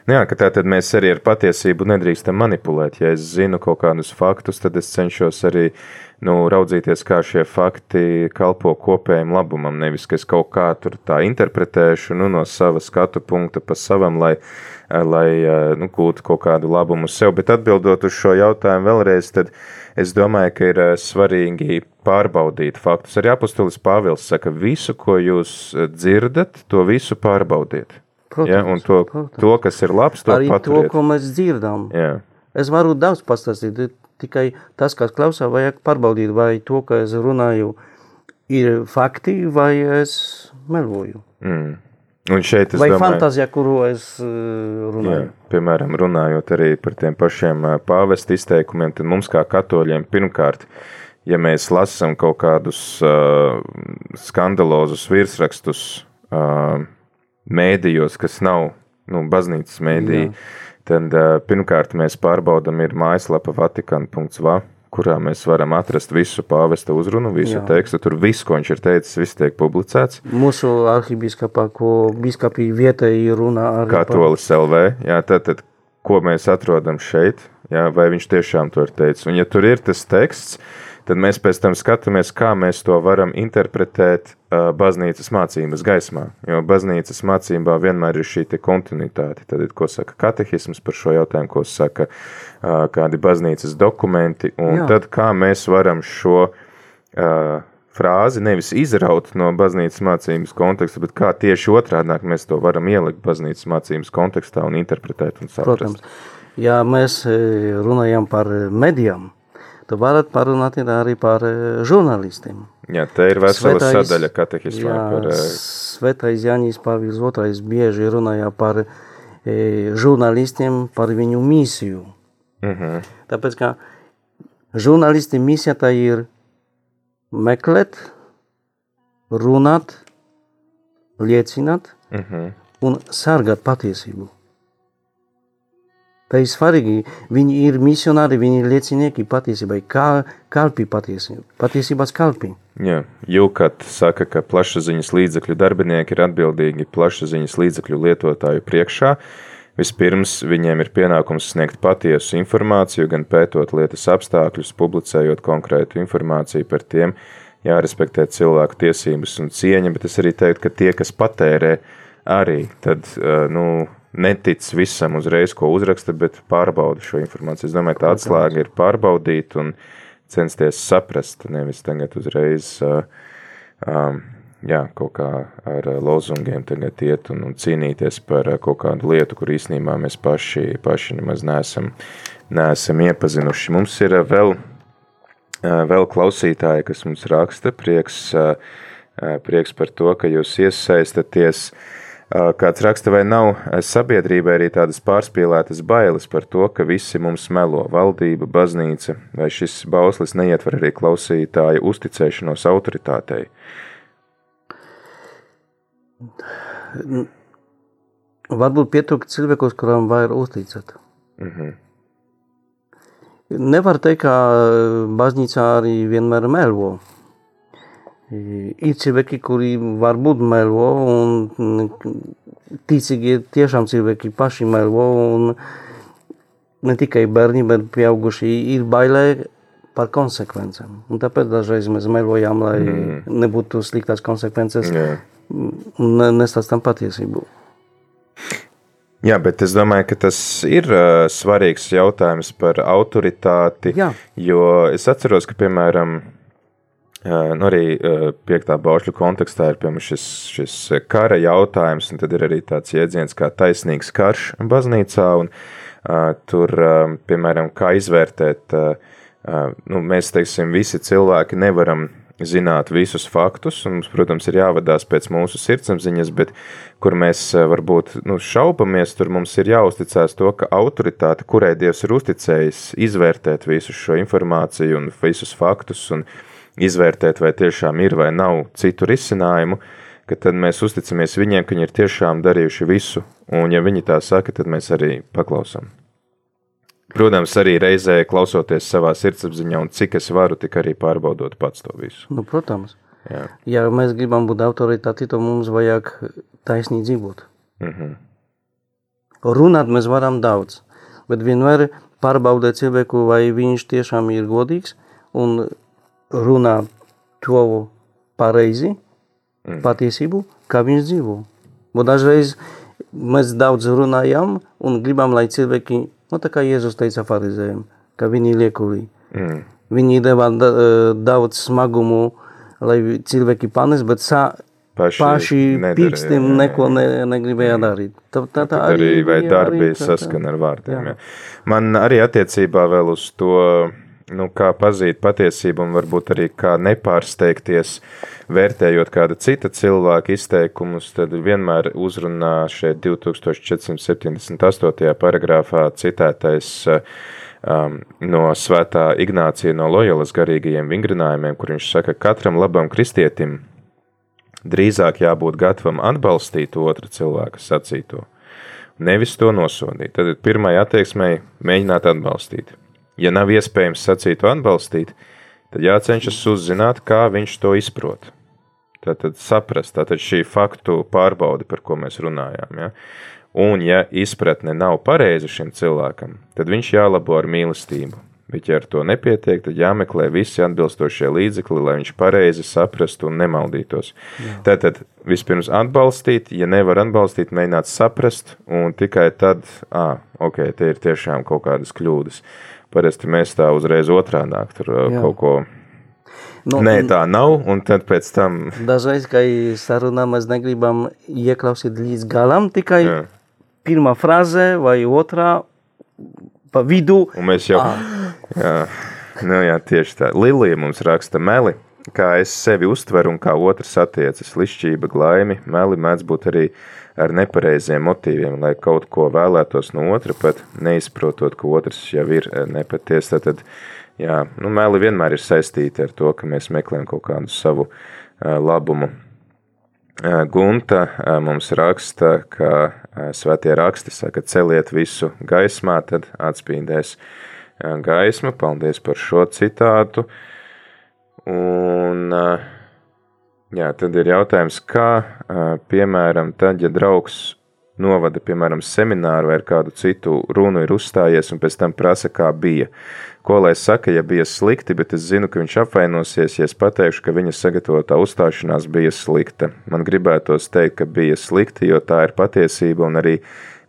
Jā, ka tā tad mēs arī ar patiesību nedrīkstam manipulēt. Ja es zinu kaut kādus faktus, tad es cenšos arī nu, raudzīties, kā šie fakti kalpo kopējiem labumam. Nevis, ka es kaut kā tur tā interpretēšu nu, no sava skatu punkta pa savam, lai, lai nu, gūtu kaut kādu labumu sev. Bet atbildot uz šo jautājumu vēlreiz, tad es domāju, ka ir svarīgi pārbaudīt faktus. Arī apustulis Pāvils saka, visu, ko jūs dzirdat, to visu pārbaudiet. Protams, ja, un to, protams. to, kas ir labs, to Arī paturiet. to, ko mēs dzirdam. Jā. Es varu daudz pastāstīt, tikai tas, kas klausā, vajag pārbaudīt, vai to, ka es runāju, ir fakti, vai es meloju. Mm. Un šeit es vai domāju, fantāzija, kuru es runāju. Jā, piemēram, runājot arī par tiem pašiem pāvesta izteikumiem, tad mums kā katoļiem pirmkārt, ja mēs lasām kaut kādus uh, skandalozus virsrakstus, uh, mēdījos, kas nav nu, baznīcas mēdīji, tad uh, pirmkārt mēs pārbaudam ir mājaslapa vatikana.va, kurā mēs varam atrast visu pāvesta uzrunu, visu Jā. tekstu, tur viss, ko viņš ir teicis, viss tiek publicēts. Mūsu arhibiskapā, ko biskapī vietēji runā arī Katolis par... LV, jā, tad, tad, ko mēs atrodam šeit, jā, vai viņš tiešām to ir teicis. Un ja tur ir tas teksts, tad mēs pēc tam skatāmies, kā mēs to varam interpretēt uh, baznīcas mācības gaismā. Jo baznīcas mācībā vienmēr ir šī kontinuitāte. Tad, ko saka katehisms par šo jautājumu, ko saka uh, kādi baznīcas dokumenti, un Jā. tad kā mēs varam šo uh, frāzi nevis izraut no baznīcas mācības konteksta, bet kā tieši otrādāk mēs to varam ielikt baznīcas mācības kontekstā un interpretēt un saprast. Protams, ja mēs runājam par medijām, Tu varat parunāt arī par žurnālistiem. Jā, te ir vesela Svetais, sadaļa katehismā jā, par... Svētais Jānis Pāvils II bieži runāja par e, žurnālistiem, par viņu misiju. Uh mhm. -huh. Tāpēc, ka žurnālisti misija tā ir meklēt, runāt, liecināt uh mhm. -huh. un sargāt patiesību. Tā ir svarīgi. Viņi ir misionāri, viņi ir liecinieki patiesībai, kā kalpi patiesībā, patiesībās kalpi. Jā, Jūkat saka, ka plašsaziņas līdzekļu darbinieki ir atbildīgi plašsaziņas līdzekļu lietotāju priekšā. Vispirms viņiem ir pienākums sniegt patiesu informāciju, gan pētot lietas apstākļus, publicējot konkrētu informāciju par tiem, jārespektē cilvēku tiesības un cieņa, bet es arī teiktu, ka tie, kas patērē, arī tad, nu, netic visam uzreiz, ko uzraksta, bet pārbauda šo informāciju. Es domāju, tā atslēga ir pārbaudīt un censties saprast, nevis tagad uzreiz uh, um, jā, kaut kā ar lozungiem tagad iet un, un cīnīties par kaut kādu lietu, kur īstenībā mēs paši, paši nemaz neesam, neesam iepazinuši. Mums ir vēl, vēl klausītāji, kas mums raksta, prieks, prieks par to, ka jūs iesaistaties uh, Kāds raksta, vai nav sabiedrībai arī tādas pārspīlētas bailes par to, ka visi mums melo valdība, baznīca, vai šis bauslis neietver arī klausītāju uzticēšanos autoritātei? Varbūt pietrūkt cilvēkos, kurām var uzticēt. Mhm. Nevar teikt, ka baznīcā arī vienmēr melo. Ir cilvēki, kuri varbūt melo, un ticīgi tiešām cilvēki paši melo, un ne tikai bērni, bet pieauguši ir bailē par konsekvencēm. Un tāpēc dažreiz mēs melojam, lai mm. nebūtu sliktas konsekvences Jā. un nestāstam patiesību. Jā, bet es domāju, ka tas ir uh, svarīgs jautājums par autoritāti. Jā. Jo es atceros, ka, piemēram, nu arī uh, piektā baušļu kontekstā ir piemēram, šis, šis kara jautājums, un tad ir arī tāds jēdziens kā taisnīgs karš baznīcā. Un, uh, tur, uh, piemēram, kā izvērtēt, uh, uh, nu, mēs teiksim, visi cilvēki nevaram zināt visus faktus, un mums, protams, ir jāvadās pēc mūsu sirdsapziņas, bet kur mēs varbūt nu, šaubamies, tur mums ir jāuzticās to, ka autoritāte, kurai Dievs ir uzticējis, izvērtēt visu šo informāciju un visus faktus un izvērtēt, vai tiešām ir vai nav citu risinājumu, tad mēs uzticamies viņiem, ka viņi ir tiešām darījuši visu, un ja viņi tā saka, tad mēs arī paklausām. Protams, arī reizē klausoties savā sirdsapziņā, un cik es varu, tik arī pārbaudot pats to visu. Nu, protams, Jā. ja mēs gribam būt autoritāti, tad mums vajag taisnīgi dzīvot. Mhm. Runāt mēs varam daudz, bet vienmēr pārbaudīt cilvēku, vai viņš tiešām ir godīgs un runā to pareizi, mm. patiesību, kā viņš dzīvo. Bo dažreiz mēs daudz runājam un gribam, lai cilvēki, nu tā kā Jēzus teica farizējiem, ka viņi liekulī. Mm. Viņi deva da, daudz smagumu, lai cilvēki panes, bet sa, Paši paši pirkstiem neko ne, negribēja darīt. Tā, tā, tā Tad arī, vai darbi arī tā- tā- saskan ar vārdiem. jā. Jā. Man arī attiecībā vēl uz to, nu, kā pazīt patiesību un varbūt arī kā nepārsteigties, vērtējot kāda cita cilvēka izteikumus, tad vienmēr uzrunā šeit 2478. paragrāfā citētais um, no svētā Ignācija no Loyolas garīgajiem vingrinājumiem, kur viņš saka, katram labam kristietim drīzāk jābūt gatavam atbalstīt otru cilvēku sacīto, nevis to nosodīt. Tad pirmai attieksmei mēģināt atbalstīt. Ja nav iespējams sacītu atbalstīt, tad jācenšas uzzināt, kā viņš to izprot. Tātad saprast, tātad šī faktu pārbaude, par ko mēs runājām. Ja? Un ja izpratne nav pareiza šim cilvēkam, tad viņš jālabo ar mīlestību. Bet, ja ar to nepietiek, tad jāmeklē visi atbilstošie līdzekļi, lai viņš pareizi saprastu un nemaldītos. Jā. Tātad vispirms atbalstīt, ja nevar atbalstīt, mēģināt saprast, un tikai tad, ah, ok, te ir tiešām kaut kādas kļūdas. Parasti mēs tā uzreiz otrādāk tur Jā. Jā. kaut ko. Nu, Nē, tā nav, un tad pēc tam. Dažreiz, kad sarunā mēs negribam ieklausīt līdz galam, tikai Jā. pirmā frāze vai otrā pa vidu. Un mēs jau. Jā, nu jā, tieši tā. Lilija mums raksta meli, kā es sevi uztveru un kā otrs attiecas. Lišķība, glaimi, meli mēdz būt arī ar nepareiziem motīviem, lai kaut ko vēlētos no otra, pat neizprotot, ka otrs jau ir eh, nepaties. Tad, jā, nu, meli vienmēr ir saistīti ar to, ka mēs meklējam kaut kādu savu uh, labumu. Uh, Gunta mums raksta, ka svētie raksti saka, celiet visu gaismā, tad atspīdēs gaisma. Paldies par šo citātu. Un, uh, jā, tad ir jautājums, kā, piemēram, tad, ja draugs novada, piemēram, semināru vai kādu citu runu ir uzstājies un pēc tam prasa, kā bija. Ko lai saka, ja bija slikti, bet es zinu, ka viņš apvainosies, ja es pateikšu, ka viņa sagatavotā uzstāšanās bija slikta. Man gribētos teikt, ka bija slikti, jo tā ir patiesība un arī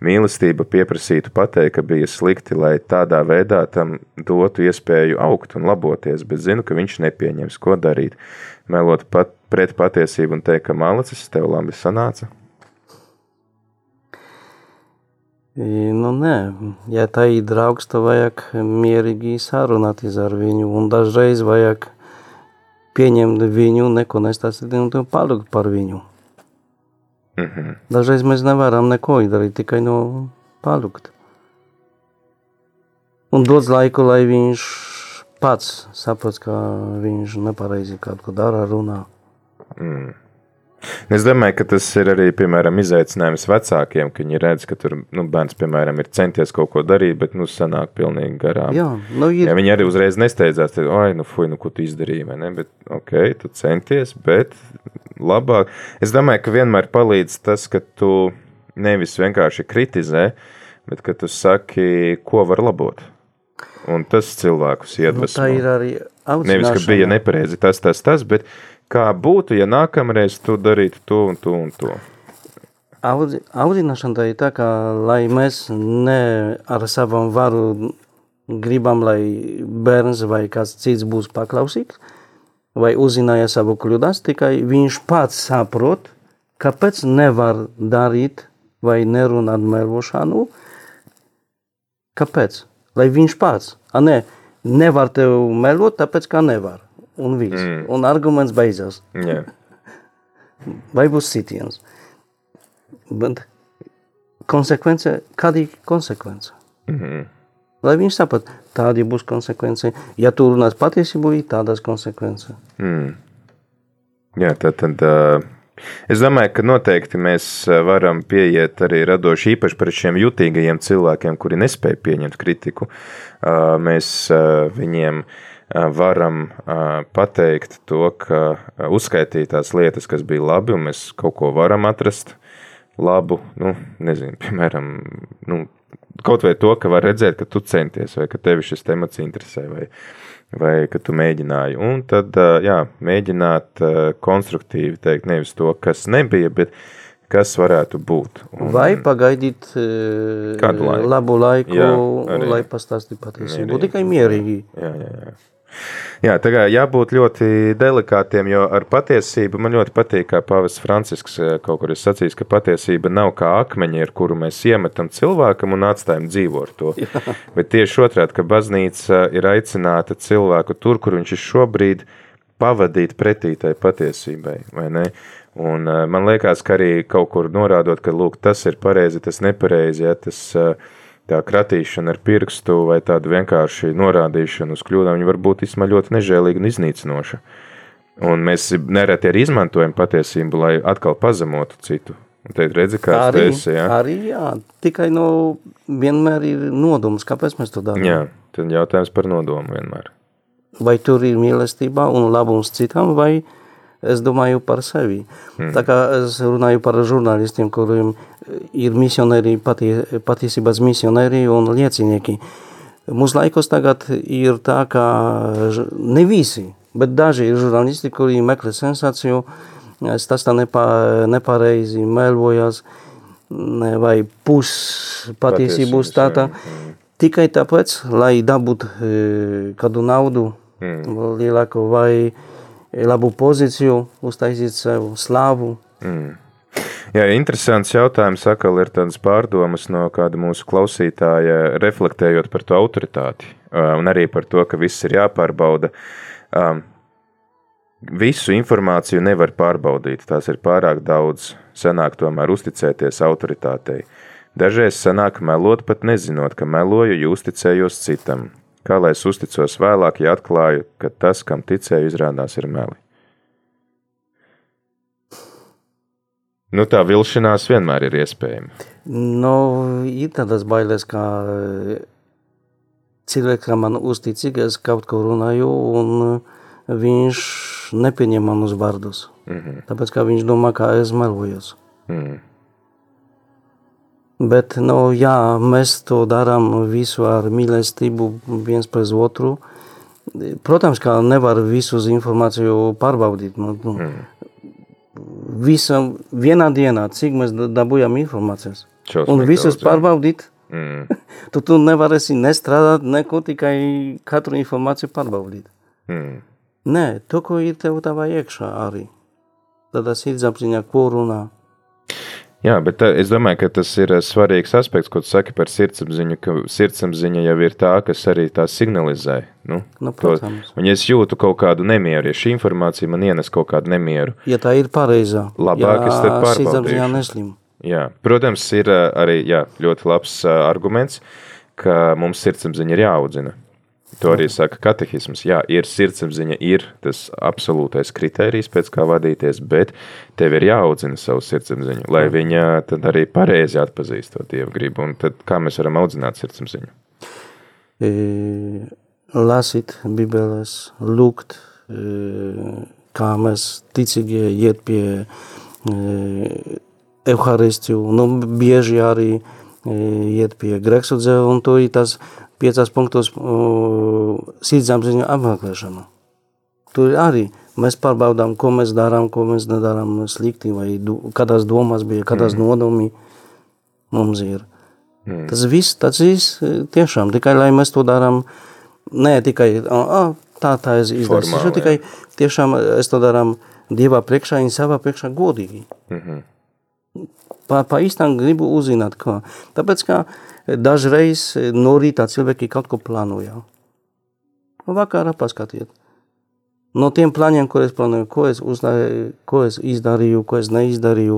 mīlestība pieprasītu pateikt, ka bija slikti, lai tādā veidā tam dotu iespēju augt un laboties, bet zinu, ka viņš nepieņems, ko darīt. Melot pat pret patiesību un teikt, ka malacis tev labi sanāca. Nu, nē, ja tā ir draugs, tad vajag mierīgi sarunāties ar viņu. Un dažreiz vajag pieņemt viņu, neko nestāstīt un palikt par viņu. Mhm. Dažreiz mēs nevaram neko darīt, tikai no palikt. Un dod laiku, lai viņš pats saprot, ka viņš nepareizi kaut ko dara, runā. Mm. Es domāju, ka tas ir arī, piemēram, izaicinājums vecākiem, ka viņi redz, ka tur, nu, bērns, piemēram, ir centies kaut ko darīt, bet, nu, sanāk pilnīgi garām. Jā, nu ir. Ja viņi arī uzreiz nesteidzās, tad, oi, nu, fuj, nu, ko tu izdarīji, ne? Bet, ok, tu centies, bet labāk. Es domāju, ka vienmēr palīdz tas, ka tu nevis vienkārši kritizē, bet ka tu saki, ko var labot. Un tas cilvēkus iedvesmo. Nu, tā ir arī Nevis, ka bija nepareizi tas, tas, tas, bet kā būtu, ja nākamreiz tu darītu to un to un to. Audzi, audzināšana tā ir tā, ka lai mēs ne ar savam varu gribam, lai bērns vai kāds cits būs paklausīgs, vai uzzināja savu kļūdas, tikai viņš pats saprot, kāpēc nevar darīt vai nerunāt melošanu, kāpēc? Lai viņš pats, a ne, nevar tev melot, tāpēc kā nevar. Un viss. Mm. Un arguments beidzās. Yeah. Vai būs sitiens. Bet konsekvence, kāda ir konsekvence? Mm -hmm. Lai viņš saprot, tāda būs konsekvence. Ja tu runās patiesību, ir tādas konsekvences. Mm. Jā, tad, tad uh, es domāju, ka noteikti mēs varam pieiet arī radoši īpaši par šiem jutīgajiem cilvēkiem, kuri nespēja pieņemt kritiku. Uh, mēs uh, viņiem varam pateikt to, ka uzskaitīt tās lietas, kas bija labi, un mēs kaut ko varam atrast labu, nu, nezinu, piemēram, nu, kaut vai to, ka var redzēt, ka tu centies, vai ka tevi šis temats interesē, vai, vai ka tu mēģināji. Un tad, jā, mēģināt konstruktīvi teikt nevis to, kas nebija, bet kas varētu būt. Un, Vai pagaidīt kādu laiku. labu laiku, jā, arī. lai pastāstītu patiesību. Tikai mierīgi. Jā, jā, jā. Jā, tā kā jābūt ļoti delikātiem, jo ar patiesību man ļoti patīk, kā Pāvests Francisks kaut kur ir sacījis, ka patiesība nav kā akmeņi, ar kuru mēs iemetam cilvēkam un atstājam dzīvo ar to. Jā. Bet tieši otrādi, ka baznīca ir aicināta cilvēku tur, kur viņš ir šobrīd, pavadīt pretī tai patiesībai, vai ne? Un man liekas, ka arī kaut kur norādot, ka, lūk, tas ir pareizi, tas nepareizi, ja tas uh, tā kratīšana ar pirkstu vai tāda vienkārši norādīšana uz kļūdām, var būt īstenībā ļoti nežēlīga un iznīcinoša. Un mēs nereti arī izmantojam patiesību, lai atkal pazemotu citu. Un te redzi, kāds arī, esi, jā? Arī, jā. Tikai no vienmēr ir nodoms, kāpēc mēs to darām. Jā, tad jautājums par nodomu vienmēr. Vai tur ir mīlestībā un labums citam, vai es domāju par sevi. Mm. Tā kā es runāju par žurnālistiem, kuriem ir misionēri, patie, patiesības misionēri un liecinieki. Mūsu laikos tagad ir tā, ka ne visi, bet daži ir žurnālisti, kuri meklē sensāciju, stāstā nepa, nepareizi, melvojas vai pus patiesību stātā. Tikai tāpēc, lai dabūtu kādu naudu mm. lielāku vai labu pozīciju, uztaisīt sev slavu. Mm. Jā, interesants jautājums. Atkal ir tādas pārdomas no kāda mūsu klausītāja, reflektējot par to autoritāti un arī par to, ka viss ir jāpārbauda. Visu informāciju nevar pārbaudīt, tās ir pārāk daudz. Sanāk tomēr uzticēties autoritātei. Dažreiz sanāk melot, pat nezinot, ka meloju, jo uzticējos citam. Kā lai es uzticos vēlāk, ja atklāju, ka tas, kam ticēju, izrādās ir meli? Nu, tā vilšanās vienmēr ir iespējama. Nu, ir tādas bailes, ka cilvēks man uzticīgi, es kaut ko runāju, un viņš nepieņem manus vārdus. Mm -hmm. Tāpēc, ka viņš domā, ka es melojos. Mm. Bet, nu, jā, mēs to darām visu ar mīlestību viens pret otru. Protams, ka nevar visu informāciju pārbaudīt. Nu, mm visam vienā dienā, cik mēs dabūjām informācijas. Šausmīgi un visus daudz, pārbaudīt. Mm. tu, tu nevarēsi nestrādāt, neko tikai katru informāciju pārbaudīt. Mm. Nē, to, ko ir tev tavā iekšā arī. Tad tas ir apziņā, ko runā. Jā, bet tā, es domāju, ka tas ir svarīgs aspekts, ko tu saki par sirdsapziņu, ka sirdsapziņa jau ir tā, kas arī tā signalizē. Nu, Nu, to, protams. un ja es jūtu kaut kādu nemieru, ja šī informācija man ienes kaut kādu nemieru, Ja tā ir pareizā, Labāk es tad pārbaudīšu. jā, protams, ir ā, arī jā, ļoti labs arguments, ka mums sirdsapziņa ir jāaudzina. To arī saka katehisms. Jā, ir sirdsapziņa, ir tas absolūtais kritērijs, pēc kā vadīties, bet tev ir jāaudzina savu sirdsapziņu, lai viņa tad arī pareizi atpazīst to dievu gribu. Un tad kā mēs varam audzināt sirdsapziņu? E, lasīt bibeles, lūgt, e, kā mēs ticīgie iet pie e, Euharistiju, nu bieži arī e, iet pie Greksudzē, un to ir tas piecās punktos sirdsapziņu apmeklēšanu. Tur arī mēs pārbaudām, ko mēs darām, ko mēs nedarām slikti, vai du, kādās domās bija, kādās mm. nodomī mums ir. Mm. Tas viss, tas viss tiešām, tikai lai mēs to darām, ne tikai, ah, tā, tā es izdarīju, tikai tiešām es to darām Dievā priekšā, viņa savā priekšā godīgi. Mm -hmm. Pa, pa īstām gribu uzzināt, kā. Tāpēc, kā dažreiz no rītā cilvēki kaut ko plānoja. Vakarā paskatiet. No tiem plāniem, ko es plānoju, ko es, uzdarīju, ko es izdarīju, ko es neizdarīju,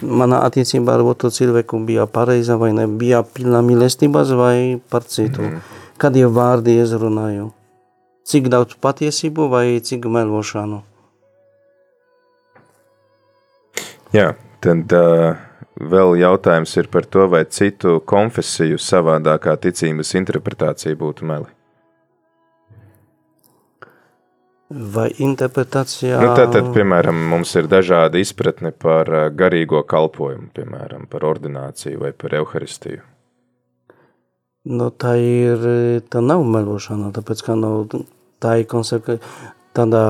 manā attiecībā ar otru cilvēku bija pareiza vai ne, bija pilna mīlestības vai par citu. Mm. Kad jau vārdi es runāju, cik daudz patiesību vai cik melošanu. Jā, tad uh, Vēl jautājums ir par to, vai citu konfesiju savādākā ticības interpretācija būtu meli. Vai interpretācijā? Nu, tātad, piemēram, mums ir dažādi izpratne par uh, garīgo kalpojumu, piemēram, par ordināciju vai par evaharistiju. Nu, tā ir, tā nav melošana, tāpēc, ka nav, tā ir konsekvencija, tādā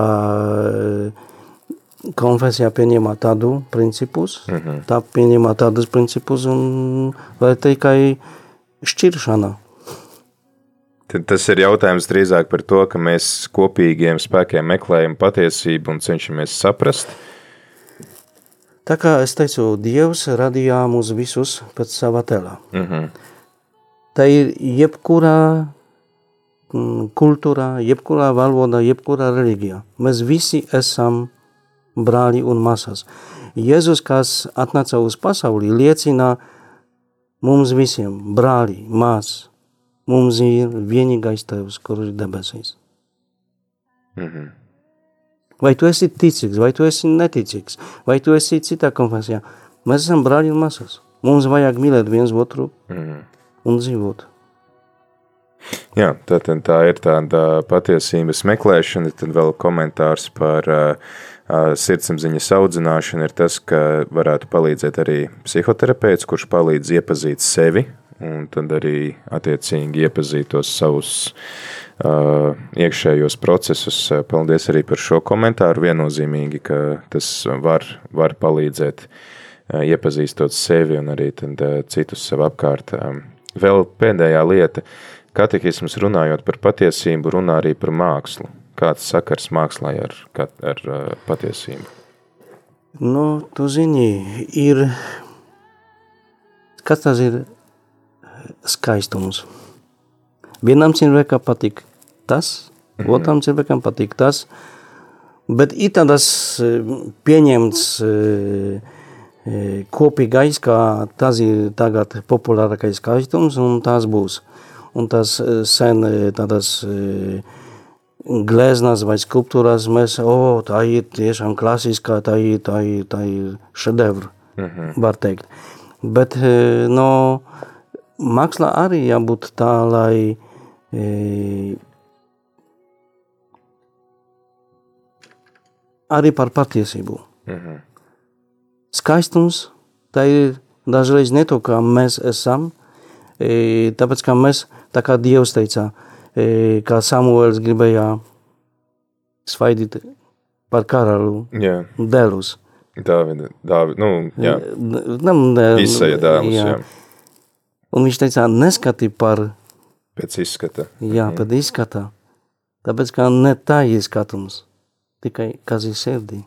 konfesijā pieņēmā tādu principus, mm -hmm. tā pieņēmā tādus principus un vai tikai šķiršana. Tad tas ir jautājums drīzāk par to, ka mēs kopīgiem spēkiem meklējam patiesību un cenšamies saprast. Tā kā es teicu, Dievs radīja mūs visus pēc sava tēlā. Mm -hmm. Tā ir jebkurā mm, kultūrā, jebkurā valodā, jebkurā reliģijā. Mēs visi esam brāļi un māsas. Jēzus, kas atnāca uz pasauli, liecina mums visiem, brāļi, māsas, mums ir vienīgais Tevs, kurš ir debesīs. -hmm. Vai tu esi ticīgs, vai tu esi neticīgs, vai tu esi citā konfesijā. Mēs esam brāļi un māsas. Mums vajag mīlēt viens otru -hmm. un dzīvot. Jā, tā, tā ir tāda patiesības meklēšana, tad vēl komentārs par uh, sirdsapziņas audzināšana ir tas, ka varētu palīdzēt arī psihoterapeits, kurš palīdz iepazīt sevi un tad arī attiecīgi iepazīt tos savus uh, iekšējos procesus. Paldies arī par šo komentāru. Viennozīmīgi, ka tas var, var palīdzēt uh, iepazīstot sevi un arī tad, uh, citus sev apkārt. Vēl pēdējā lieta, katehisms runājot par patiesību, runā arī par mākslu kāds sakars mākslā ar, ar, ar patiesību? Nu, tu zini, ir, kas tas ir skaistums. Vienam cilvēkam patīk tas, mm -hmm. otram cilvēkam patīk tas, bet ir tādas pieņemts kopīgais, ka tas ir tagad populārākais skaistums un tas būs. Un tas sen tādas uh, gleznas vai skulptūrās mēs, o, oh, tā ir tiešām klasiskā, tā ir, tā ir, tā ir šedevra, mm -hmm. var teikt. Bet, e, no, mākslā arī jābūt tā, lai e, arī par patiesību. Mm -hmm. Skaistums, tā ir dažreiz ne to, kā mēs esam, e, tāpēc, kā mēs, tā kā Dievs teicā, E, kā Samuēls gribēja svaidīt par karalu jā. dēlus. Dāvida, Dāvida, nu, jā. Nam, Isaja dēlus, jā. jā. Un viņš teica, neskati par... Pēc izskata. Jā, pēc izskata. Tāpēc, kā ne tā ir skatums, tikai kas ir sirdī.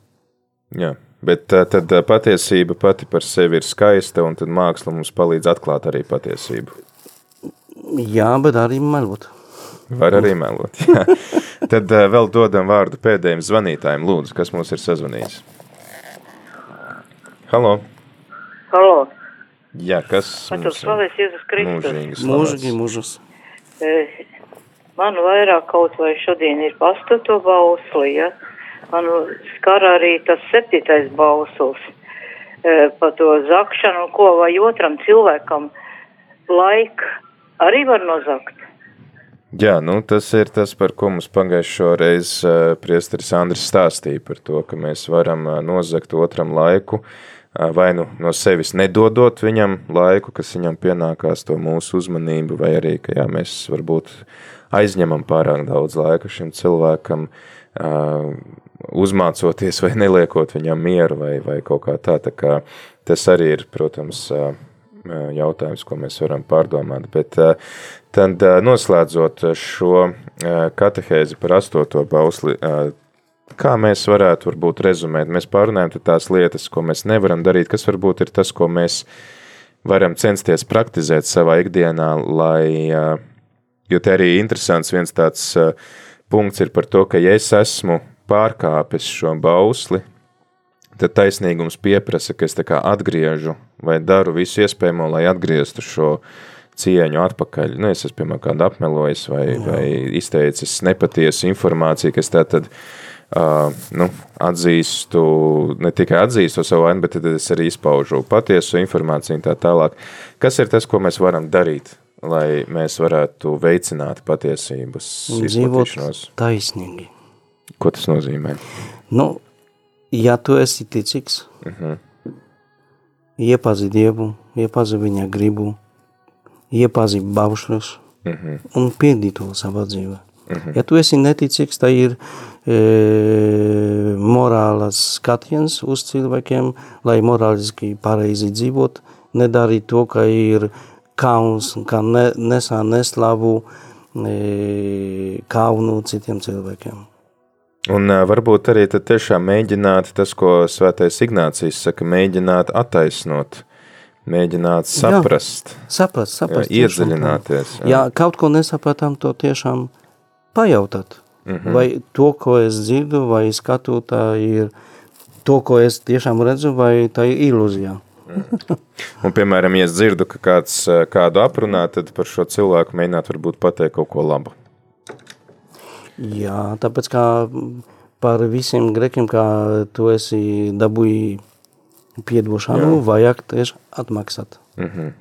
Jā, bet tad patiesība pati par sevi ir skaista, un tad māksla mums palīdz atklāt arī patiesību. Jā, bet arī melot. Var arī melot. Jā. Tad uh, vēl dodam vārdu pēdējiem zvanītājiem. Lūdzu, kas mums ir sazvanījis? Halo! Halo! Jā, kas mums ir? Slavēs Jēzus Kristus. Mūžīgi mūžus. man vairāk kaut vai šodien ir pastato bausli, ja? Man skar arī tas septītais bausls e, par to zakšanu, ko vai otram cilvēkam laika arī var nozakt. Jā, nu tas ir tas, par ko mums pagājušo reizi uh, priesteris Andris stāstīja par to, ka mēs varam uh, nozagt otram laiku, uh, vai nu no sevis nedodot viņam laiku, kas viņam pienākās to mūsu uzmanību, vai arī, ka jā, mēs varbūt aizņemam pārāk daudz laika šim cilvēkam, uzmācoties vai neliekot viņam mieru vai, vai kaut kā tā, tā kā tas arī ir, protams, jautājums, ko mēs varam pārdomāt, bet tad noslēdzot šo katehēzi par astoto bausli, kā mēs varētu varbūt rezumēt, mēs pārunājam tās lietas, ko mēs nevaram darīt, kas varbūt ir tas, ko mēs varam censties praktizēt savā ikdienā, lai, jo te arī interesants viens tāds punkts ir par to, ka ja es esmu pārkāpis šo bausli, tad taisnīgums pieprasa, ka es tā kā atgriežu vai daru visu iespējamo, lai atgrieztu šo cieņu atpakaļ. Nu, es esmu, piemēram, kādu apmelojis vai, Jā. vai izteicis nepatiesu informāciju, kas tā tad uh, nu, atzīstu, ne tikai atzīstu savu vainu, bet tad es arī izpaužu patiesu informāciju un tā tālāk. Kas ir tas, ko mēs varam darīt, lai mēs varētu veicināt patiesības izplatīšanos? Taisnīgi. Ko tas nozīmē? Nu, ja tu esi ticīgs, uh Mhm. -huh. iepazi Dievu, iepazi viņa gribu, iepazi baušļus uh -huh. un piedī to savā dzīvē. Uh -huh. Ja tu esi neticīgs, tad ir e, morālas skatiens uz cilvēkiem, lai morāliski pareizi dzīvot, nedarīt to, ka ir kauns, ka ne, nesā neslavu e, kaunu citiem cilvēkiem. Un varbūt arī tad tiešām mēģināt tas, ko svētais Ignācijas saka, mēģināt attaisnot, mēģināt saprast. Jā, saprast, saprast. Jā, iedziļināties. Jā. jā, kaut ko nesapratām, to tiešām pajautāt. Mhm. Uh -huh. Vai to, ko es dzirdu, vai skatu, tā ir to, ko es tiešām redzu, vai tā ir ilūzija. Un, piemēram, ja es dzirdu, ka kāds kādu aprunā, tad par šo cilvēku mēģināt varbūt pateikt kaut ko labu. Jā, tāpēc kā par visiem grekiem, kā tu esi dabūji piedošanu, Jā. vajag tieši atmaksāt. Mm -hmm.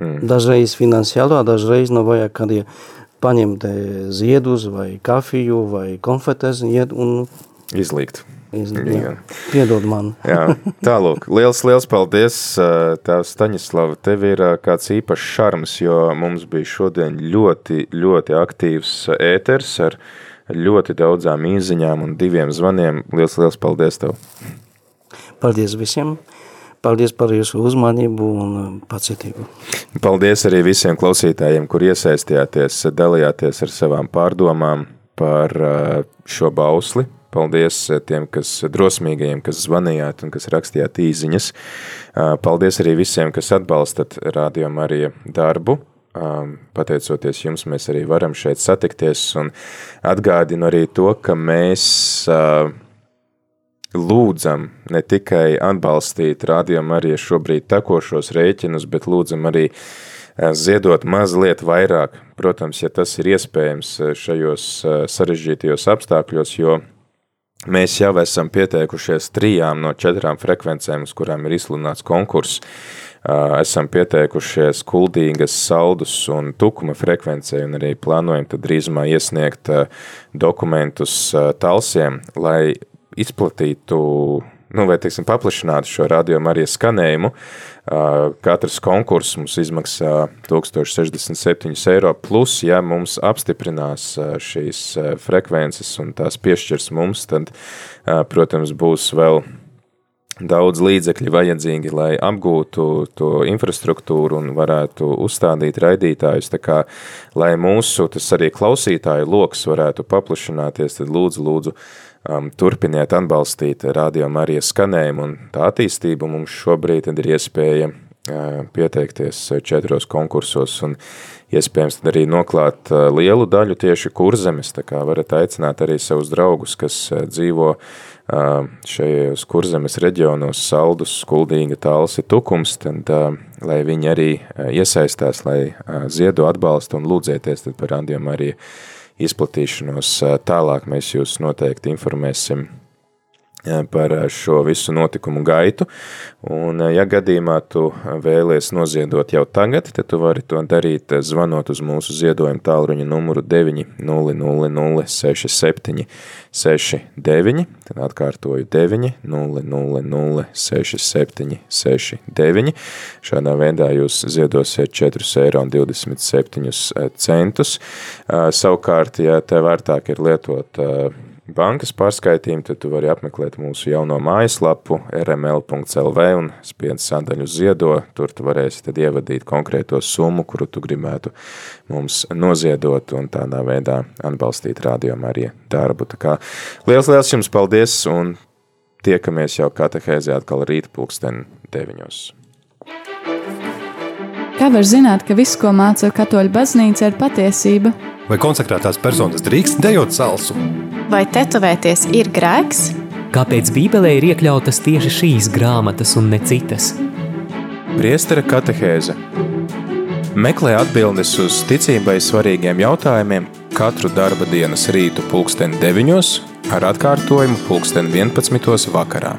mm. Dažreiz finansiāli, dažreiz nav vajag, kad ir paņemt ziedus vai kafiju vai konfetes iet un izlikt. Izlikt, jā. Piedod man. jā, tālūk. Liels, liels paldies, Tēvs Staņislava. Tev ir kāds īpašs šarms, jo mums bija šodien ļoti, ļoti aktīvs ēters ar ļoti daudzām īziņām un diviem zvaniem. Liels, liels paldies tev! Paldies visiem! Paldies par jūsu uzmanību un pacietību. Paldies arī visiem klausītājiem, kur iesaistījāties, dalījāties ar savām pārdomām par šo bausli. Paldies tiem, kas drosmīgajiem, kas zvanījāt un kas rakstījāt īziņas. Paldies arī visiem, kas atbalstat Radio Marija darbu pateicoties jums, mēs arī varam šeit satikties un atgādinu arī to, ka mēs lūdzam ne tikai atbalstīt rādījām arī šobrīd tekošos rēķinus, bet lūdzam arī ziedot mazliet vairāk, protams, ja tas ir iespējams šajos sarežģītajos apstākļos, jo mēs jau esam pieteikušies trijām no četrām frekvencēm, uz kurām ir izsludināts konkurss, esam pieteikušies kuldīgas saldus un tukuma frekvencei un arī plānojam tad drīzumā iesniegt dokumentus talsiem, lai izplatītu, nu, vai, teiksim, paplašinātu šo radiomu arī skanējumu. Katrs konkurss mums izmaksā 1067 eiro, plus, ja mums apstiprinās šīs frekvences un tās piešķirs mums, tad, protams, būs vēl daudz līdzekļu vajadzīgi, lai apgūtu to infrastruktūru un varētu uzstādīt raidītājus, tā kā, lai mūsu, tas arī klausītāju loks varētu paplašināties, tad lūdzu, lūdzu, um, turpiniet atbalstīt Radio Marijas skanējumu un tā attīstību. Mums šobrīd ir iespēja pieteikties četros konkursos un iespējams tad arī noklāt lielu daļu tieši kurzemes, tā kā varat aicināt arī savus draugus, kas dzīvo šajos kurzemes reģionos saldus, skuldīga talsi tukums, tad, lai viņi arī iesaistās, lai ziedo atbalstu un lūdzēties tad par randiem arī izplatīšanos tālāk mēs jūs noteikti informēsim par šo visu notikumu gaitu. Un, ja gadījumā tu vēlies noziedot jau tagad, tad tu vari to darīt zvanot uz mūsu ziedojuma tālruņa numuru 900 67 tad atkārtoju 900 67 69. Šādā veidā jūs ziedosiet 4,27 eiro. Savukārt, ja tev vērtāk ir lietot bankas pārskaitījumu, tad tu vari apmeklēt mūsu jauno mājaslapu rml.lv un spiedz sadaļu ziedo. Tur tu varēsi tad ievadīt konkrēto summu, kuru tu gribētu mums noziedot un tādā veidā atbalstīt Radio Marija darbu. Tā kā liels, liels jums paldies un tiekamies jau katehēzē atkal rīt pulksten deviņos. Kā var zināt, ka viss, ko māca katoļu baznīca, ir patiesība? Vai konsekrētās personas drīkst dejot salsu? Vai tetovēties ir grēks? Kāpēc Bībelē ir iekļautas tieši šīs grāmatas un ne citas? Priestera katehēze Meklē atbildes uz ticībai svarīgiem jautājumiem katru darba dienas rītu pulksten 9 ar atkārtojumu pulksten 11 vakarā.